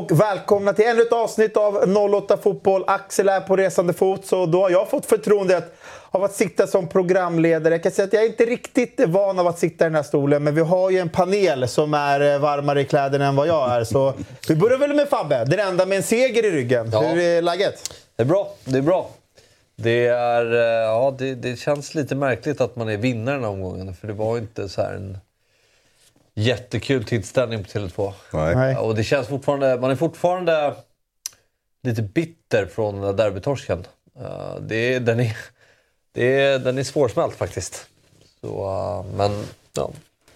Och välkomna till ännu ett avsnitt av 08 Fotboll. Axel är på resande fot, så då har jag fått förtroendet av att sitta som programledare. Jag kan säga att jag är inte riktigt van av att sitta i den här stolen, men vi har ju en panel som är eh, varmare i kläderna än vad jag är. Så vi börjar väl med Fabbe, den enda med en seger i ryggen. Ja. Hur är läget? Det är bra, det är bra. Det, är, eh, ja, det, det känns lite märkligt att man är vinnare den här omgången, för det var inte så en jättekul tillställning på Tele2. Nej. Och det känns fortfarande, man är fortfarande lite bitter från derbytorsken. Det den, är, det är, den är svårsmält faktiskt. Så, men, ja.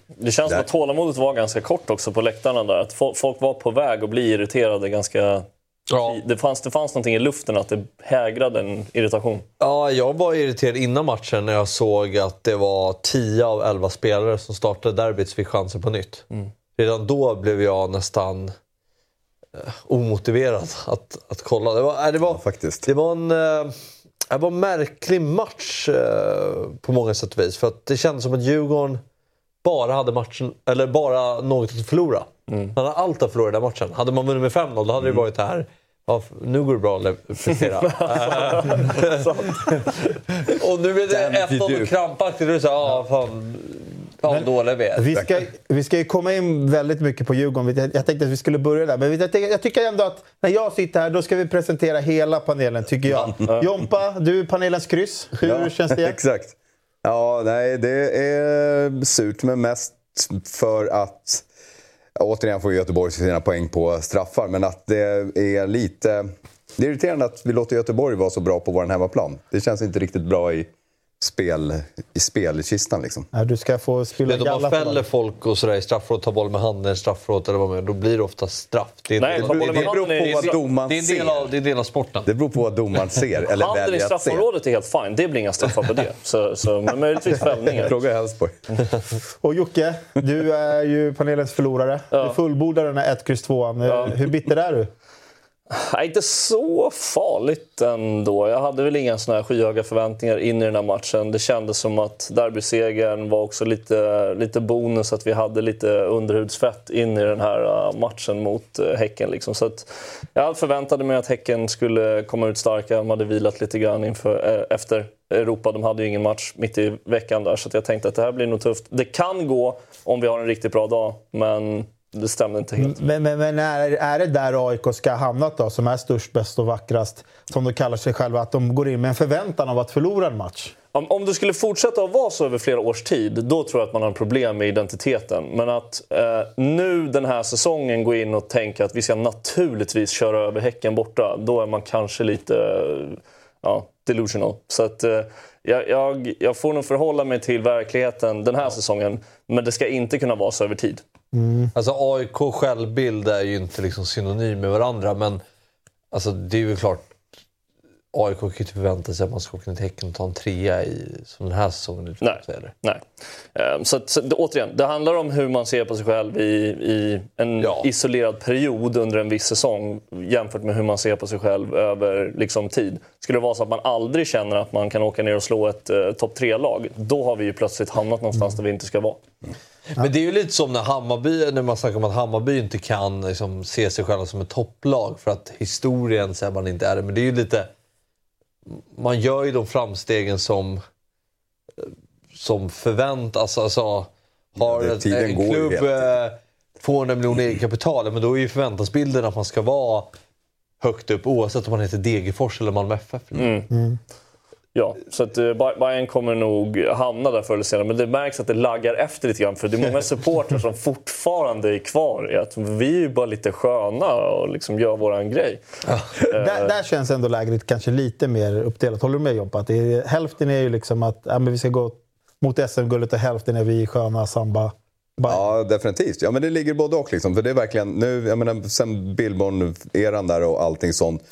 Det känns som att tålamodet var ganska kort också på läktarna där. Att folk var på väg att bli irriterade ganska Ja. Det, fanns, det fanns någonting i luften att det hägrade en irritation. Ja, jag var irriterad innan matchen när jag såg att det var 10 av 11 spelare som startade derbyt fick chansen på nytt. Mm. Redan då blev jag nästan eh, omotiverad att, att kolla. Det var, det var, ja, faktiskt. Det var en, eh, det var en märklig match eh, på många sätt och vis. För att det kändes som att Djurgården bara hade matchen, eller bara något att förlora. Mm. Man hade allt att förlora i den matchen. Hade man vunnit med 5-0 då hade mm. det varit här. Ja, nu går det bra att prestera. och nu blir det 1-0 och krampaktigt. Du säger, ja, fan. Fan dåliga vi är. Vi ska, vi ska ju komma in väldigt mycket på Djurgården. Jag, jag tänkte att vi skulle börja där. Men jag, jag tycker ändå att när jag sitter här, då ska vi presentera hela panelen, tycker jag. Jompa, du är panelens kryss. Hur ja, känns det? Exakt. Ja, nej, det är surt, men mest för att Återigen får Göteborg sina poäng på straffar, men att det är lite... Det är irriterande att vi låter Göteborg vara så bra på vår hemmaplan. Det känns inte riktigt bra i spel, i spelkistan. Liksom. Ja, du ska få spela Om man fäller folk och sådär i straffråd, tar boll med handen, straffråd eller vad man då blir det ofta straff. Det, Nej, det, det, det beror på vad domaren det är, en del av, det är en del av sporten. Det beror på vad domaren ser eller Handen i straffområdet är helt fine, det blir inga straffar på det. Så, så, men möjligtvis fällningar. Fråga Elfsborg. och Jocke, du är ju panelens förlorare. Ja. Du fullbordade den här 1-2. Ja. Hur bitter är du? Nej, inte så farligt ändå. Jag hade väl inga såna här skyhöga förväntningar in i den här matchen. Det kändes som att derbysegern var också lite, lite bonus, att vi hade lite underhudsfett in i den här äh, matchen mot äh, Häcken. Liksom. Så att jag förväntade mig att Häcken skulle komma ut starka. De hade vilat lite grann inför, äh, efter Europa. De hade ju ingen match mitt i veckan där, så jag tänkte att det här blir nog tufft. Det kan gå om vi har en riktigt bra dag, men det stämde inte helt. Men, men, men, är, är det där AIK ska ha hamnat då, som är störst, bäst och vackrast? Som de kallar sig själva, att de går in med en förväntan av att förlora en match? Om, om det skulle fortsätta att vara så över flera års tid, då tror jag att man har problem med identiteten. Men att eh, nu den här säsongen gå in och tänka att vi ska naturligtvis köra över Häcken borta, då är man kanske lite ja, delusional. Så att, eh, jag, jag, jag får nog förhålla mig till verkligheten den här säsongen, men det ska inte kunna vara så över tid. Mm. Alltså AIK självbild är ju inte liksom synonym med varandra men alltså, det är ju klart AIK kan ju inte förvänta sig att man ska åka ner till Häcken och ta en trea i som den här säsongen. Nej. Nej. Um, så, att, så återigen, det handlar om hur man ser på sig själv i, i en ja. isolerad period under en viss säsong jämfört med hur man ser på sig själv över liksom, tid. Skulle det vara så att man aldrig känner att man kan åka ner och slå ett uh, topp tre-lag, då har vi ju plötsligt hamnat någonstans mm. där vi inte ska vara. Mm. Men det är ju lite som när Hammarby, när man snackar om att Hammarby inte kan liksom, se sig själva som ett topplag för att historien säger man inte är det. Men det är ju lite... Man gör ju de framstegen som, som förväntas. Alltså, har ja, det, en, en klubb eh, 200 miljoner eget kapital, men då är ju förväntansbilden att man ska vara högt upp oavsett om man heter Degerfors eller Malmö FF. Mm. Mm. Ja, så att uh, Bayern kommer nog hamna där förr eller senare. Men det märks att det laggar efter lite grann. För det är många supportrar som fortfarande är kvar i att vi är ju bara lite sköna och liksom gör våran grej. Ja. Uh, där, där, känns ändå lägret kanske lite mer uppdelat. Håller du med Jompa? Att är, hälften är ju liksom att ja, men vi ska gå mot SM-guldet och hälften är vi sköna samba. Bayern. Ja, definitivt. Ja, men det ligger både och. Liksom. För det är verkligen, nu, jag menar, sen Billborn-eran där och allting sånt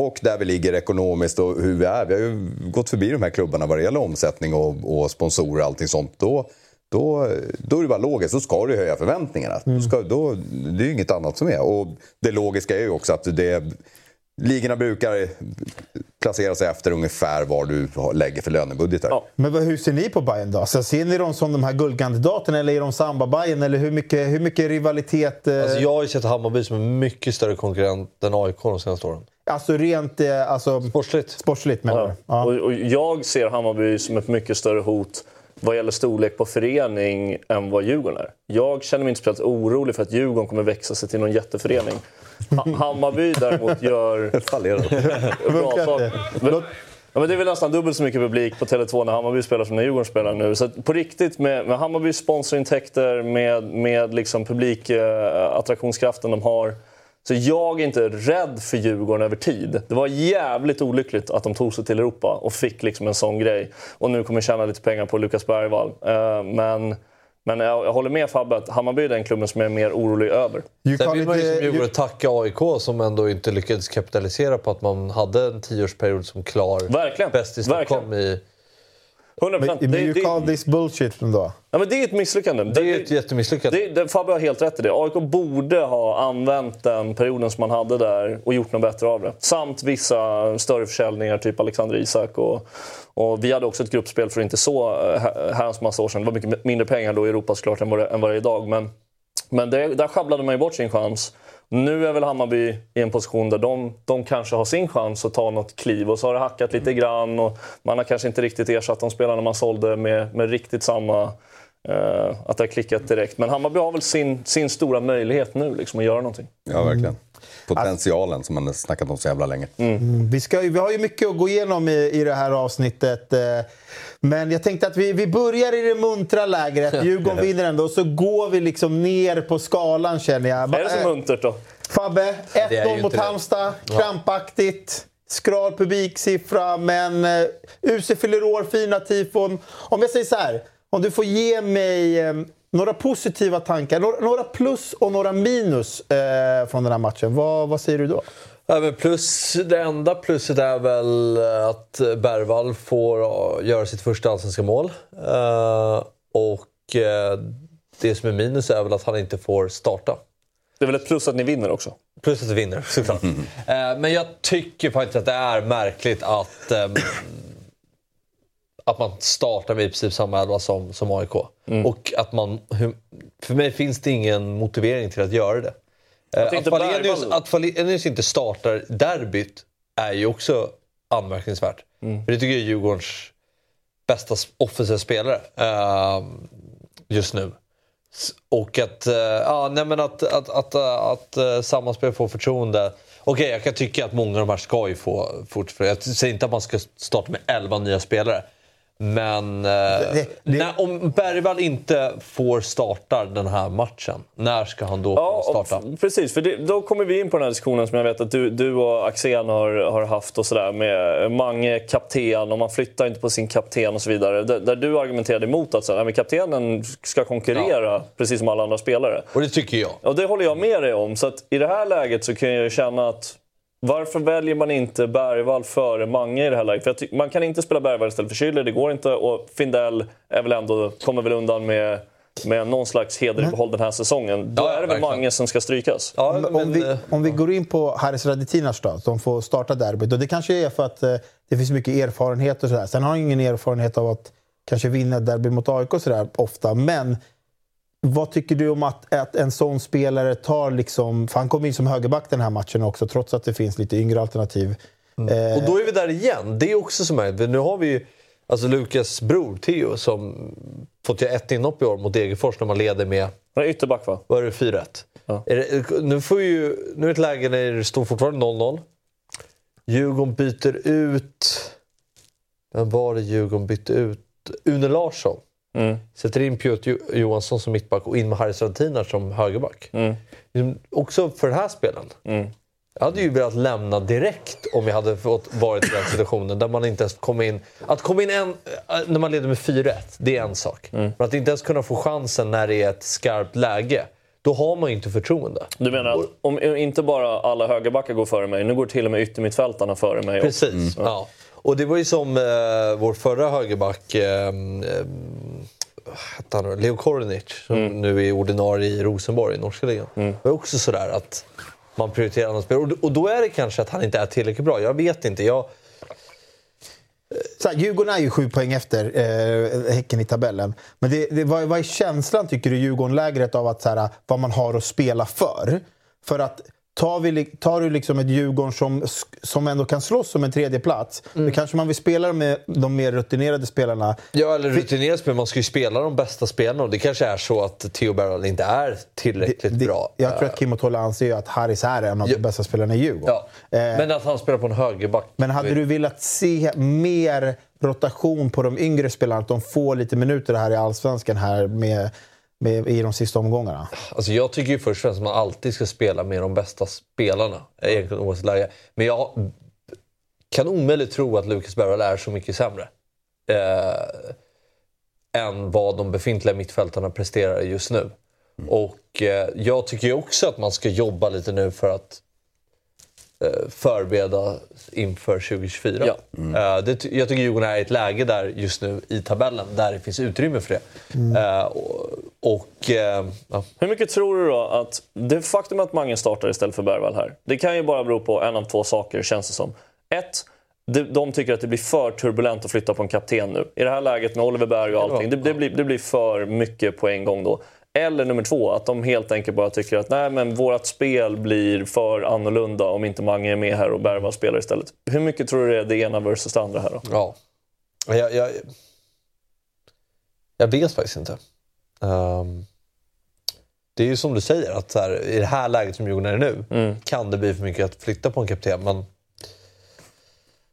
och där vi ligger ekonomiskt och hur vi är. Vi har ju gått förbi de här klubbarna vad det gäller omsättning och, och sponsorer och allting sånt. Då, då, då är det bara logiskt. Då ska du höja förväntningarna. Mm. Då ska, då, det är ju inget annat som är. Och det logiska är ju också att det, ligorna brukar placera sig efter ungefär vad du lägger för lönebudgetar. Ja. Men vad- hur ser ni på Bayern då? Så ser ni dem som de här guldkandidaterna eller är de samba bayern eller hur mycket, hur mycket rivalitet? Eh, Alltså jag har ju sett Hammarby som en mycket större konkurrent än AIK de senaste åren. Alltså rent eh, alltså, Sportsligt. sportsligt menar? Ja. Ja. Och, och jag ser Hammarby som ett mycket större hot vad gäller storlek på förening än vad Djurgården är. Jag känner mig inte speciellt orolig för att Djurgården kommer växa sig till någon jätteförening. Ha Hammarby däremot gör bra Funkar saker. Ja, men det är väl nästan dubbelt så mycket publik på Tele2 när Hammarby spelar som när Djurgården spelar nu. Så på riktigt med, med Hammarbys sponsorintäkter, med, med liksom publikattraktionskraften de har. Så jag är inte rädd för Djurgården över tid. Det var jävligt olyckligt att de tog sig till Europa och fick liksom en sån grej. Och nu kommer tjäna lite pengar på Lukas Bergvall. Eh, men men jag, jag håller med Fabbe att Hammarby är den klubben som jag är mer orolig över. Sen vill man ju som Djurgården tacka AIK som ändå inte lyckades kapitalisera på att man hade en tioårsperiod som klar Verkligen. bäst i Stockholm i... 100%. Men Det, men you det, call this bullshit då? ja, men det är ett misslyckande. Det är ju ett jättemisslyckande. Det, det, Fabbe har helt rätt i det. AIK borde ha använt den perioden som man hade där och gjort något bättre av det. Samt vissa större försäljningar, typ Alexander Isak. Och, och vi hade också ett gruppspel för inte så eh, herrans massa år sedan. Det var mycket mindre pengar då i Europa såklart än vad det, än vad det är idag. Men, men det, där sjabblade man ju bort sin chans. Nu är väl Hammarby i en position där de, de kanske har sin chans att ta något kliv. Och så har det hackat lite grann och man har kanske inte riktigt ersatt de spelarna man sålde med, med riktigt samma... eh, att det har klickat direkt. Men Hammarby har väl sin, sin stora möjlighet nu liksom, att göra någonting. Ja, verkligen. Potentialen som man har snackat om så jävla länge. Vi, ska, vi har ju mycket att gå igenom i, i det här avsnittet. Eh, Men jag tänkte att vi, vi börjar i det muntra lägret. Djurgården vinner ändå. Och så går vi liksom ner på skalan känner jag. Är det så Eh, muntert då? Fabbe, Det är 1-0 ju mot. Halmstad. Krampaktigt. Skral publiksiffra, men uh, UC fyller år, fina tifon. Om jag säger så här, om du får ge mig eh, några positiva tankar, några, några plus och några minus eh, från den här matchen. Vad, vad säger du då? Ja, men plus, det enda plusset är väl att Bergvall får göra sitt första allsvenska mål. Eh, och eh, det som är minus är väl att han inte får starta. Det är väl ett plus att ni vinner också? Plus att vi vinner, såklart. Eh, men jag tycker faktiskt att det är märkligt att, ehm, att man startar med i princip samma elva som, som AIK. Och att man, för mig finns det ingen motivering till att göra det. Eh, Att Falenius, att Falenius inte startar derbyt är ju också anmärkningsvärt. För det tycker jag är Djurgårdens bästa offensiva spelare eh, just nu. Och att, eh, ja, nej men att, att, att, att, att uh, sammanspel får förtroende. Okej, jag kan tycka att många av de här ska ju få fortfarande. Jag säger inte att man ska starta med 11 nya spelare. Men eh, det- När, om Bergvall inte får starta den här matchen, när ska han då Ja, få och starta? f- precis. För det, då kommer vi in på den här diskussionen som jag vet att du, du och Axén har, har haft och sådär med Mange kapten och man flyttar inte på sin kapten och så vidare. Där, där du argumenterade emot att så, här, nej, men kaptenen ska konkurrera precis som alla andra spelare. Och det tycker jag. Och det håller jag med dig om. Så att i det här läget så kan jag känna att varför väljer man inte Bergvall före Mange i det här läget? För man kan inte spela Bergvall istället för Schüller, det går inte. Och Findell är väl ändå, kommer väl undan med, med någon slags heder i behåll den här säsongen. Då Ja, är det väl. Mange som ska strykas. Ja, Om, men, vi, eh, om vi går in på Haris Radetinac då, som får starta derbyt. Och det kanske är för att eh, det finns mycket erfarenhet och sådär. Sen har han ingen erfarenhet av att kanske vinna derby mot AIK sådär ofta. Men vad tycker du om att, att en sån spelare tar liksom... För han kom in som högerback den här matchen också, trots att det finns lite yngre alternativ. Eh, Och då är vi där igen. Det är också som är. Nu har vi ju alltså Lukas bror Theo som fått göra ett inhopp i år mot Degerfors när man leder med Han är ytterback va? vad är det, 4-1. Ja. Det, nu, får ju, nu är det ett läge när det står fortfarande 0-0. Djurgården byter ut... Vem var det Djurgården bytte ut? Une Larsson. Mm. Sätter in Piotr Jo- Johansson som mittback och in med Haris Radetinac som högerback. Mm. Liksom, Också för den här spelen. Mm. Jag hade ju velat lämna direkt om jag hade fått varit i den situationen där man inte ens kom in... Att komma in en, äh, när man leder med 4-1, det är en sak. Men att inte ens kunna få chansen när det är ett skarpt läge, då har man ju inte förtroende. Du menar att om inte bara alla högerbackar går före mig, nu går till och med yttermittfältarna före mig. Precis. Ja. Och det var ju som eh, vår förra högerback, eh, eh, han? Leo Korenic, som nu är ordinarie i Rosenborg i norska ligan. Det var också sådär att man prioriterar andra spel. Och, och då är det kanske att han inte är tillräckligt bra. Jag vet inte. Jag, så här, Djurgården är ju sju poäng efter eh, Häcken i tabellen. Men det, det, vad, vad är känslan, tycker du, Djurgården-lägret av att, så här, vad man har att spela för? För att Tar, vi, tar du liksom ett Djurgården som, som ändå kan slåss om en tredje plats mm. då kanske man vill spela med de mer rutinerade spelarna. Ja, eller rutinerade spelare. Man ska ju spela de bästa spelarna. Och det kanske är så att Theo Berral inte är tillräckligt det, det, bra. Jag tror att Kim och Tolle anser att Harris är en av ja. de bästa spelarna i Djurgården. Ja. Eh, men att han spelar på en högerback. Men hade du velat se mer rotation på de yngre spelarna? Att de får lite minuter här i Allsvenskan här med med, i de sista omgångarna? Alltså jag tycker ju först och främst att man alltid ska spela med de bästa spelarna. Egentligen oavsett läge. Men jag kan omöjligt tro att Lucas Bergvall är så mycket sämre. Eh, än vad de befintliga mittfältarna presterar just nu. Mm. Och eh, jag tycker ju också att man ska jobba lite nu för att förbereda inför 2024. Ja. Mm. Uh, det, jag tycker Djurgården är i ett läge där just nu i tabellen där det finns utrymme för det. Mm. Uh, och, och uh, ja. Hur mycket tror du då att det faktum att Mange startar istället för Bergvall här, det kan ju bara bero på en av två saker känns det som. Ett, de tycker att det blir för turbulent att flytta på en kapten nu. I det här läget med Oliver Berg och allting, det, det, blir, det blir för mycket på en gång då. Eller nummer två, att de helt enkelt bara tycker att nej, men vårt spel blir för annorlunda om inte Mange är med här och Bergvall spelar istället. Hur mycket tror du det är det ena versus det andra här då? Ja. Jag, jag, jag vet faktiskt inte. Um, det är ju som du säger, att här, i det här läget som Djurgården är nu mm. kan det bli för mycket att flytta på en kapten. Men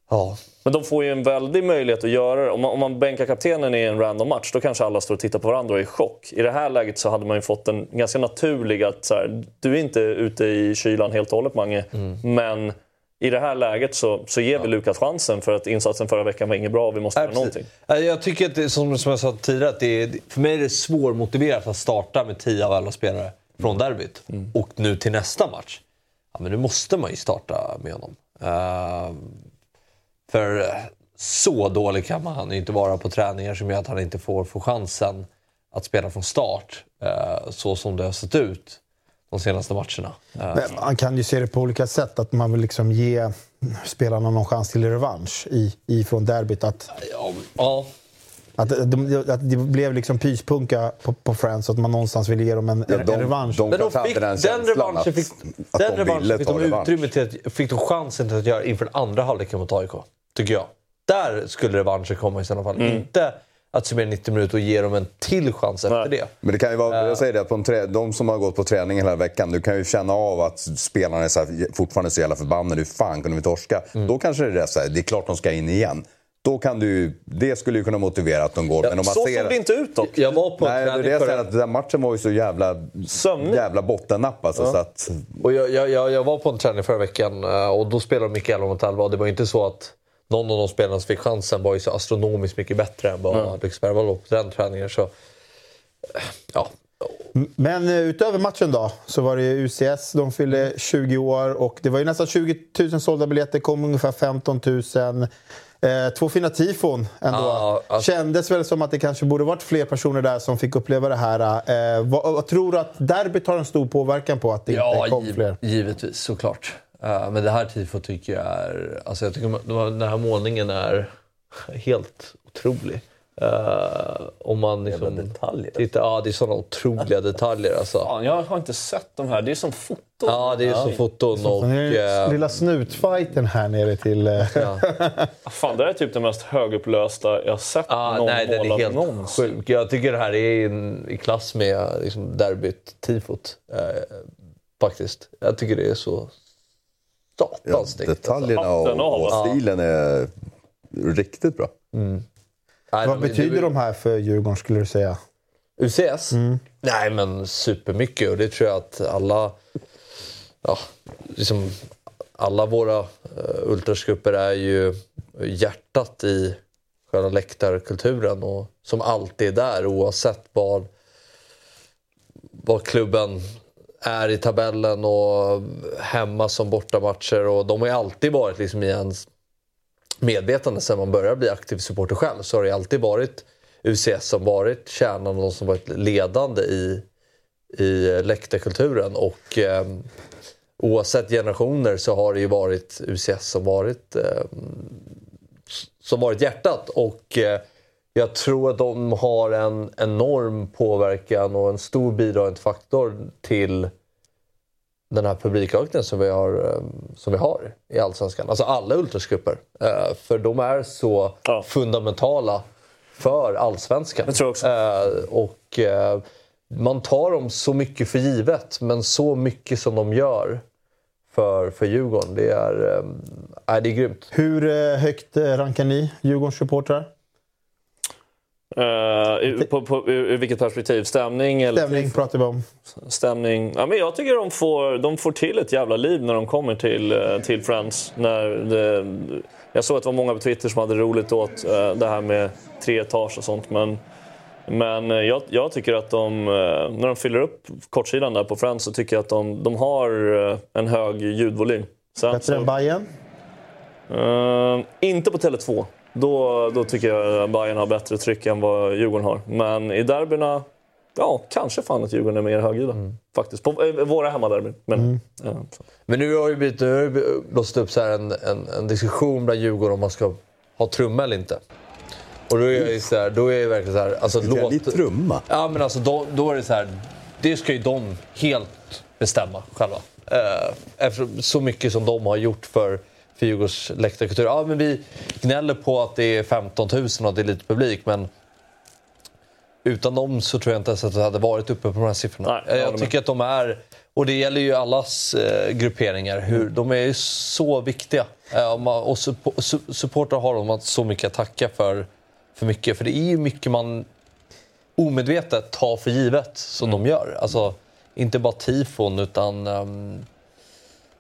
Ja. Men de får ju en väldig möjlighet att göra det. Om man, om man bänkar kaptenen i en random match, då kanske alla står och tittar på varandra och är i chock. I det här läget så hade man ju fått en ganska naturlig att så här, du är inte ute i kylan helt och hållet Mange, mm. men i det här läget så, så ger vi Lukas chansen för att insatsen förra veckan var inget bra och vi måste göra någonting. Jag tycker att det, som, som jag sa tidigare, att det är, för mig är det svårmotiverat att starta med 10 av alla spelare från derbyt. Mm. Och nu till nästa match. Ja, men nu måste man ju starta med honom. Uh, för eh, så dålig kan man inte vara på träningar som gör att han inte får, får chansen att spela från start. Eh, så som det har sett ut de senaste matcherna. Eh, Men man kan ju se det på olika sätt. Att man vill liksom ge spelarna någon chans till revansch i, ifrån derbyt. Att, ja, ja. Att, de, att det blev liksom pyspunka på, på Friends, att man någonstans ville ge dem en, ja, de, en revansch. De Men de fick, den, den revanschen fick, att, den de revanschen fick de utrymme till, fick de chansen till att göra inför den andra halvleken mot AIK tycker jag. Där skulle revanschen komma i sådana fall. Mm. Inte att summera 90 minuter och ge dem en till chans efter Nej. det. Men det kan ju vara, jag säger det, att på en trä, de som har gått på träning hela veckan, du kan ju känna av att spelarna är så här, fortfarande så jävla förbannade. Hur fan kunde vi torska? Mm. Då kanske det är så här, det är klart de ska in igen. Då kan du, det skulle ju kunna motivera att de går. Ja, men om man så ser såg det inte ut dock. Jag var på Nej, det är det jag säger, att den matchen var ju så jävla, jävla bottennapp. Alltså, ja. så att... och jag, jag, jag, var på en träning förra veckan eh, och då spelade de Mikael mot 11 och det var inte så att någon av de spelarna som fick chansen var ju så astronomiskt mycket bättre än vad mm. Alex Bergvall var på den träningen. Så, ja. Men eh, utöver matchen då, så var det UCS. De fyllde 20 år och det var ju nästan 20 000 sålda biljetter. kom ungefär 15 000. Eh, två fina tifon ändå. Ja, alltså. Kändes väl som att det kanske borde varit fler personer där som fick uppleva det här. Eh, vad, vad, tror du att derbyt har en stor påverkan på att det ja, inte kom fler? givetvis såklart. Uh, men det här tifot tycker jag är... Alltså jag tycker den här målningen är helt otrolig. Uh, om man liksom detaljer. Tittar, ja, det är sådana otroliga detaljer. Alltså. Fan, jag har inte sett de här. Det är som foton. Ja, det är som foton. Och, och, uh, lilla snutfighten här nere till... Ja. Fan, det är typ det mest högupplösta jag har sett ah, någon nej, den är helt någonsin. sjuk. Jag tycker det här är in, i klass med liksom, derbyt-tifot. Uh, faktiskt. Jag tycker det är så satans ja, snyggt. Detaljerna alltså. och, och, stilen är riktigt bra. Mm. Nej, Vad betyder de här för Djurgården skulle du säga? UCS? Mm. Nej men supermycket och det tror jag att alla... Ja, liksom, alla våra uh, ultrasgrupper är ju hjärtat i själva läktarkulturen och som alltid är där oavsett vad, vad klubben är i tabellen och hemma som bortamatcher. Och de har ju alltid varit liksom i ens medvetande sen man började bli aktiv supporter själv. Så har det alltid varit UCS som varit kärnan och de som varit ledande i, i läktarkulturen. Och eh, oavsett generationer så har det ju varit UCS som varit eh, som varit hjärtat. Och eh, jag tror att de har en enorm påverkan och en stor bidragande faktor till den här publikökningen som vi har, eh, som vi har i Allsvenskan. Alltså alla ultrasgrupper. Eh, för de är så Ja. fundamentala för Allsvenskan. Jag tror också. Eh, och eh, man tar dem så mycket för givet, men så mycket som de gör för, för Djurgården, det är, äh, det är grymt. Hur högt rankar ni Djurgårdens supportrar? Eh, på, på, ur, vilket perspektiv? Stämning? Eller Stämning pratar vi om. stämning. Ja, men jag tycker de får, de får till ett jävla liv när de kommer till, eh, till Friends. När det, jag såg att det var många på Twitter som hade roligt åt eh, det här med tre etage och sånt. Men, men jag, jag tycker att de, när de fyller upp kortsidan där på Friends så tycker jag att de, de har en hög ljudvolym. Sen Bättre än Bayern. Eh, inte på Tele2. Då, då tycker jag Bayern har bättre tryck än vad Djurgården har. Men i derbyna, ja, kanske fan att Djurgården är mer högljudda. Faktiskt. På eh, våra hemmaderbyn. Men, ja, så. Men nu har ju blivit, nu har det blåst upp så här en, en, en diskussion bland Djurgården om man ska ha trumma eller inte. Och då är jag ju så här, då är jag verkligen så här, alltså Låt... låt... trumma. Ja men alltså då, då är det så här, det ska ju de helt bestämma själva. Eh, Efter så mycket som de har gjort för, för Djurgårds läktarkultur. Ja men vi gnäller på att det är 15 000 och att det är lite publik men utan dem så tror jag inte ens att det hade varit uppe på de här siffrorna. Nej, jag tycker att de är, och det gäller ju allas eh, grupperingar, hur, de är ju så viktiga. Eh, och man- och suppo- su- supportrar har de så mycket att tacka för, för mycket. För det är ju mycket man omedvetet tar för givet som de gör. Alltså, inte bara tifon utan ehm,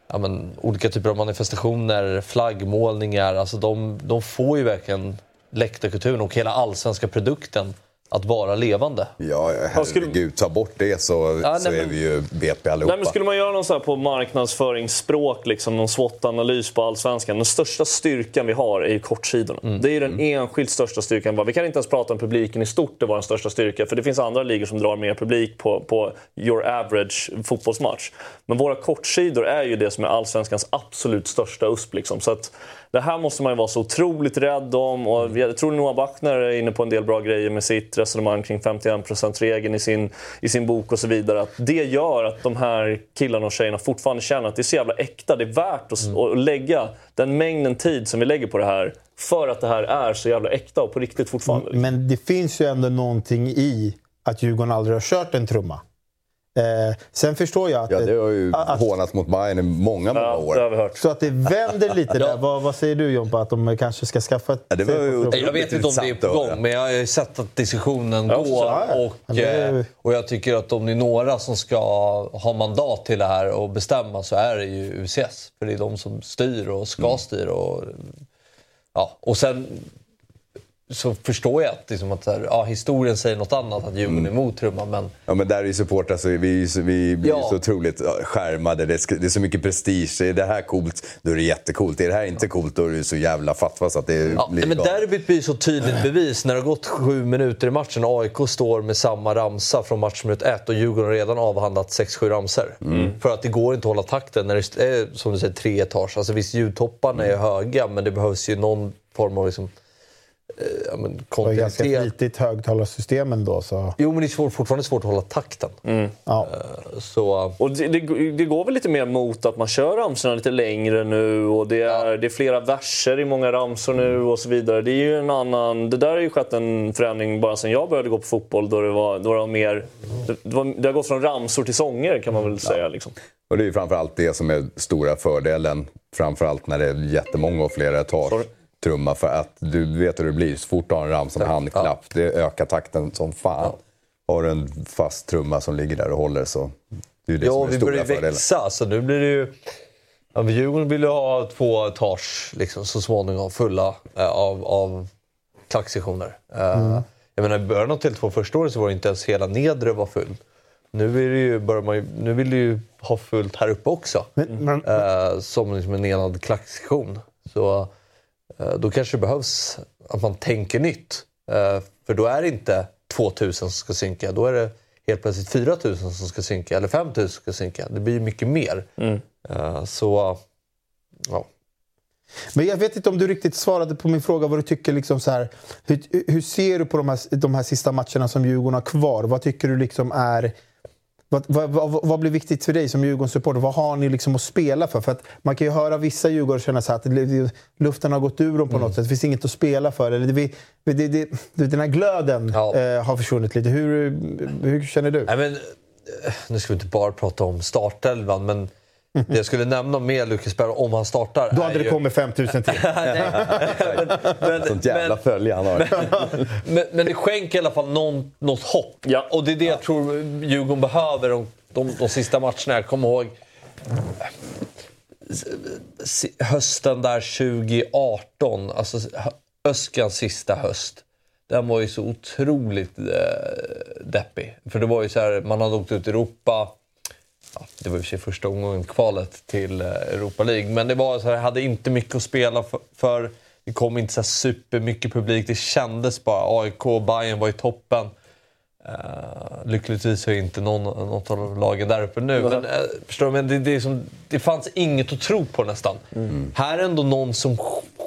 ja, men, olika typer av manifestationer, flaggmålningar. Alltså, de, de får ju verkligen läktarkulturen och hela allsvenska produkten att vara levande. Ja, herregud. Ta bort det så, Ja, så nej, är men- vi ju BP allihopa. Nej, men skulle man göra någon så här på marknadsföringsspråk, liksom, någon SWOT-analys på allsvenskan. Den största styrkan vi har är ju kortsidorna. Mm. Det är ju den enskilt största styrkan. Vi kan inte ens prata om publiken i stort, det var den största styrkan. För det finns andra ligor som drar mer publik på, på your average fotbollsmatch. Men våra kortsidor är ju det som är allsvenskans absolut största USP. Liksom. Så att det här måste man ju vara så otroligt rädd om. Och jag tror Noah Bachner är inne på en del bra grejer med sitt resonemang kring 51%-regeln i sin, i sin bok och så vidare. Att det gör att de här killarna och tjejerna fortfarande känner att det är så jävla äkta. Det är värt att, att lägga den mängden tid som vi lägger på det här för att det här är så jävla äkta och på riktigt fortfarande. Men det finns ju ändå någonting i att Djurgården aldrig har kört en trumma. Eh, sen förstår jag att, Ja, det har ju att, hånats mot Bayern i många, många Ja, år. det har vi hört. så att det vänder lite där. Vad, vad säger du Jompa? Att de kanske ska skaffa ett... Ja, det var ju. Jag vet inte om det är på gång, men jag har ju sett att diskussionen Ja, går. Och, Ja, det är- eh, och jag tycker att om det är några som ska ha mandat till det här och bestämma så är det ju UCS. För det är de som styr och ska Mm. styra. Och, ja, och sen så förstår jag att, liksom att här, ja, historien säger något annat, att Djurgården är emot trumman. Men Ja, men där är ju supportrar så vi, vi blir Ja. så otroligt ja, skärmade. Det är, det är så mycket prestige. Är det här coolt, då är det jättecoolt. Är det här inte coolt, då är det så jävla fatwa så att det Ja, blir men derbyt blir så tydligt bevis när det har gått sju minuter i matchen. AIK står med samma ramsa från matchminut ett och Djurgården har redan avhandlat 6-7 ramsor. För att det går inte att hålla takten när det är som du säger, tre etage. Alltså visst, ljudtopparna är höga men det behövs ju någon form av liksom, ja, men Det var ju ganska kontinuitet. flitigt högtalarsystem ändå. Så, Jo, men det är svårt, fortfarande svårt att hålla takten. ja. Så, Och det, det, det går väl lite mer mot att man kör ramsorna lite längre nu och det är, det är flera verser i många ramsor nu och så vidare. Det är ju en annan... Det där har ju skett en förändring bara sedan jag började gå på fotboll då det var, då det var mer... Det, det, var, det har gått från ramsor till sånger kan man väl säga. Liksom. Och det är ju framförallt det som är stora fördelen. Framförallt när det är jättemånga och flera etage. Sorry. Trumma för att du vet hur det blir. Så fort du har en ramsa med handklapp, det ökar takten som fan. Har du en fast trumma som ligger där och håller så det är det ja, som är vi stora börjar fördelen. växa. Så nu blir det ju... Ja, Djurgården vill ju ha två etage liksom, så småningom fulla eh, av, av klacksektioner. Eh, Jag menar, i början av Tele2 första året så var det inte ens hela nedre var full. Nu, är det ju, börjar man ju, nu vill du ju ha fullt här uppe också. Men, men, Eh, som liksom en enad klacksektion. Så då kanske det behövs att man tänker nytt. Eh, för då är det inte 2000 som ska synka. Då är det helt plötsligt 4000 som ska synka. Eller 5000 som ska synka. Det blir ju mycket mer. Eh, så ja. Men jag vet inte om du riktigt svarade på min fråga vad du tycker. Liksom så här, hur, hur ser du på de här, de här sista matcherna som Djurgården har kvar? Vad tycker du liksom är... Vad, vad, vad, vad blir viktigt för dig som Djurgårdssupporter? Vad har ni liksom att spela för? för att man kan ju höra vissa Djurgårdare känna så att luften har gått ur dem på mm. något sätt. Det finns inget att spela för. Eller det, det, det, den här glöden ja. eh, har försvunnit lite. Hur, hur känner du? Nej, men, eh, nu ska vi inte bara prata om startelvan, men det jag skulle nämna med Lucas Berg om han startar... Då hade det ju... kommit 5000 till. men, men, Sånt jävla men, följe han har. men, men, det skänker i alla fall någon, något hopp. Ja. Och det är det jag tror Djurgården behöver de, de, de sista matcherna. Jag kommer ihåg hösten där 2018, alltså Öskans sista höst. Den var ju så otroligt eh, deppig. För det var ju så här, man hade åkt ut i Europa ja, det var i och för sig första omgången kvalet till eh, Europa League. Men det var så här, jag hade inte mycket att spela för. för det kom inte så supermycket publik. Det kändes bara. AIK och Bayern var i toppen. Uh, lyckligtvis är inte någon, något av lagen där uppe nu. Men, uh, förstår du? Men det, det, som, det fanns inget att tro på nästan. Mm. Här är ändå någon som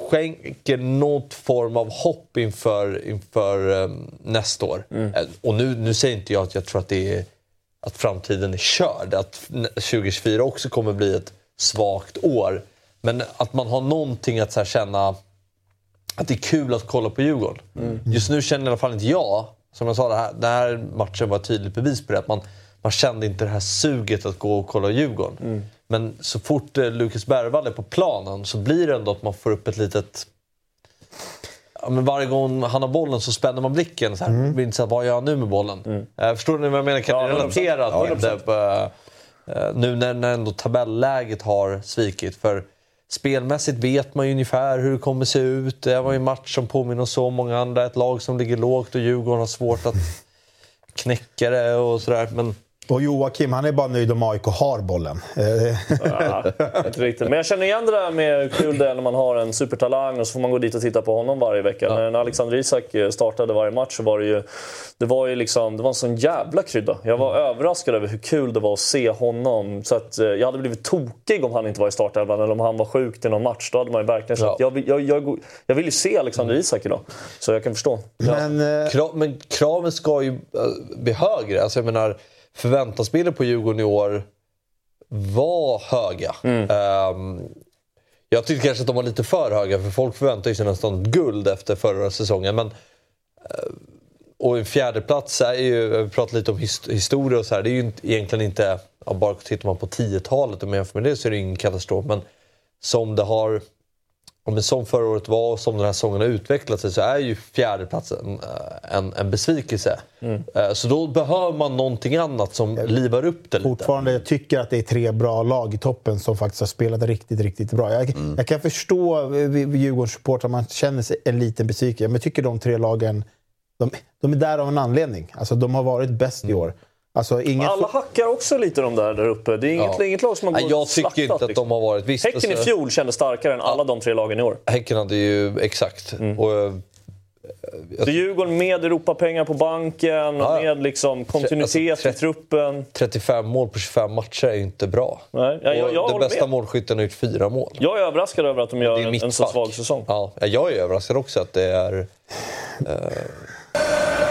skänker något form av hopp inför, inför um, nästa år. Mm. Uh, och nu, nu säger inte jag att jag tror att det är att framtiden är körd. Att 2024 också kommer bli ett svagt år. Men att man har någonting att så känna att det är kul att kolla på Djurgården. Mm. Just nu känner i alla fall inte jag, som jag sa, det här, den här matchen var ett tydligt bevis på det. Att man, man kände inte det här suget att gå och kolla Djurgården. Mm. Men så fort eh, Lukas Bergvall är på planen så blir det ändå att man får upp ett litet men varje gång han har bollen så spänner man blicken. Så här, mm. Blir så här, vad gör han nu med bollen? Mm. Uh, förstår ni vad jag menar? Kan ja, ni relatera ja, till det? Uh, nu när, när ändå tabelläget har svikit. För spelmässigt vet man ju ungefär hur det kommer se ut. Det var ju en match som påminner om så många andra. Ett lag som ligger lågt och Djurgården har svårt att knäcka det och sådär. Men och Joakim, han är bara nöjd om AIK har bollen. ja, inte riktigt. Men jag känner igen det där med kul det när man har en supertalang och så får man gå dit och titta på honom varje vecka. Ja. När Alexander Isak eh, startade varje match så var det ju, det var ju liksom, det var en sån jävla krydda. Jag var mm. överraskad över hur kul det var att se honom. Så att, eh, jag hade blivit tokig om han inte var i startelvan eller om han var sjuk till någon match. Då hade man ju verkligen sagt, ja. jag, jag, jag, jag, vill ju se Alexander Isak idag. Så jag kan förstå. Men, eh... Krav, men kraven ska ju bli högre. Alltså jag menar, förväntansbilden på Djurgården i år var höga. Mm. Um, jag tyckte kanske att de var lite för höga för folk förväntar sig nästan guld efter förra säsongen. Men, uh, och en fjärdeplats är ju, vi pratar lite om his historia och så här, det är ju egentligen inte, ja, bara tittar man på 10-talet och jämför med det så är det ingen katastrof. Men som det har om det som förra året var och som den här säsongen har utvecklat sig så är ju fjärdeplatsen eh, en, en besvikelse. Mm. Eh, så då behöver man någonting annat som livar upp det lite. Fortfarande jag tycker att det är tre bra lag i toppen som faktiskt har spelat riktigt, riktigt bra. Jag, mm. jag kan förstå Djurgårdens supportrar man känner sig en liten besvikelse. Men jag tycker de tre lagen de, de är där av en anledning. Alltså, de har varit bäst mm. i år. Alltså, inget... Alla hackar också lite de där där uppe. Det är inget, ja. inget lag som har gått Jag tycker inte att liksom. de har varit... Visst, häcken i fjol kändes starkare än alla de tre lagen i år. Häcken hade ju... Exakt. Mm. Och, jag... Så Djurgården med Europapengar på banken ja. med liksom kontinuitet alltså, i truppen. 35 mål på 25 matcher är ju inte bra. Nej, jag, jag, jag den bästa med. målskytten har gjort fyra mål. Jag är överraskad över att de gör en, en så svag säsong. Ja, jag är överraskad också att det är...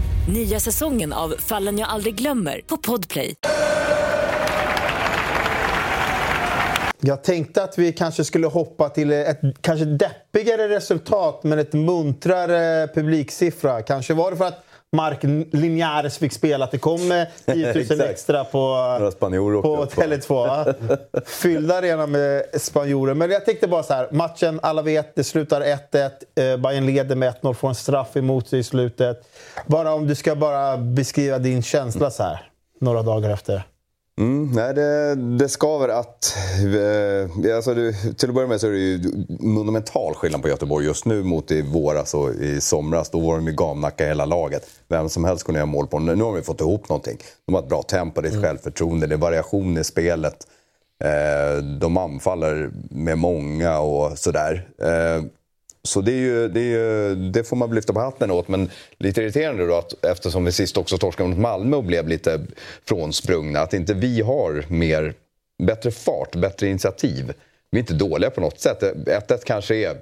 Nya säsongen av Fallen jag aldrig glömmer på Podplay. Jag tänkte att vi kanske skulle hoppa till ett kanske deppigare resultat men ett muntrare publiksiffra. Kanske var det för att Mark Linjares fick spela att det kom 10 000 extra på, på Tele2. Fyllda arena med spanjorer. Men jag tänkte bara så här, matchen, alla vet, det slutar 1-1. Eh, Bayern leder med 1-0, får en straff emot sig i slutet. Bara om du ska bara beskriva din känsla så här, några dagar efter. Mm, nej, det, det skaver att... Eh, alltså det, till att börja med så är det ju monumental skillnad på Göteborg just nu mot i våras och i somras. Då var de ju gamnacka hela laget. Vem som helst kunde göra mål på dem. Nu har vi fått ihop någonting. De har ett bra tempo, det är ett mm. självförtroende, det är variation i spelet. Eh, de anfaller med många och sådär. Eh, så det, är ju, det, är ju, det, får man lyfta på hatten åt. Men lite irriterande då att eftersom vi sist också torskade mot Malmö och blev lite frånsprungna, att inte vi har mer, bättre fart, bättre initiativ. Vi är inte dåliga på något sätt. 1-1 kanske är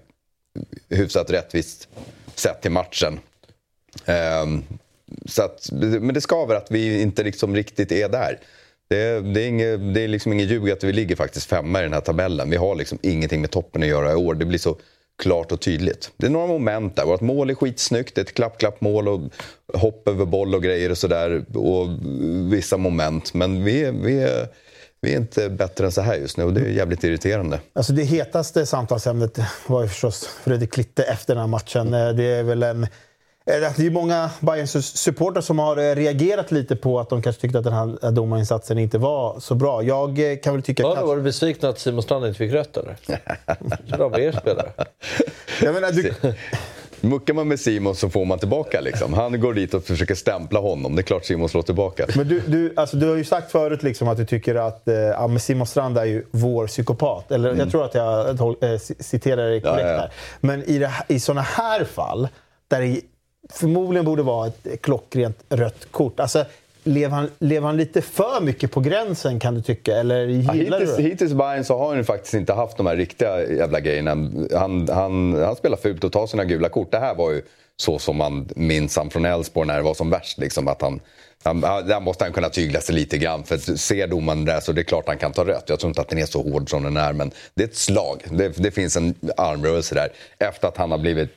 hyfsat rättvist sett till matchen. Um, så att, men det skaver att vi inte liksom riktigt är där. Det, det, är, inget, det är liksom ingen ljug att vi ligger faktiskt femma i den här tabellen. Vi har liksom ingenting med toppen att göra i år. Det blir så klart och tydligt. Det är några moment där. Vårt mål är skitsnyggt. Det är ett klapp-klapp-mål och hopp över boll och grejer och sådär. Och vissa moment. Men vi är, vi, är, vi är inte bättre än så här just nu och det är jävligt irriterande. Alltså det hetaste samtalsämnet var ju förstås Fredrik Klitte efter den här matchen. Eh, det är väl en det är många Bayerns supportrar som har eh, reagerat lite på att de kanske tyckte att den här domarinsatsen inte var så bra. Jag eh, kan väl tycka... Var, kanske... var du besviken att Simon Strand inte fick rött eller? Bra med er spelare. Jag menar, du... Muckar man med Simon så får man tillbaka. Liksom. Han går dit och försöker stämpla honom. Det är klart Simon slår tillbaka. Men du, du, alltså, du har ju sagt förut liksom att du tycker att eh, Simon Strand är ju vår psykopat. Eller, mm. Jag tror att jag äh, citerar dig korrekt ja, ja, ja. här. Men i, det, i sådana här fall, där det förmodligen borde vara ett klockrent rött kort. Alltså, Lever han, lever han lite för mycket på gränsen kan du tycka? Eller ja, hittills, du Hittills Bayern så har han faktiskt inte haft de här riktiga jävla grejerna. Han, han, han spelar fult och tar sina gula kort. Det här var ju så som man minns han från Elfsborg när det var som värst. Liksom, att han, han, där måste han kunna tygla sig lite grann. För ser domaren det så det är klart han kan ta rött. Jag tror inte att den är så hård som den är. Men det är ett slag. Det, det finns en armrörelse där. Efter att han har blivit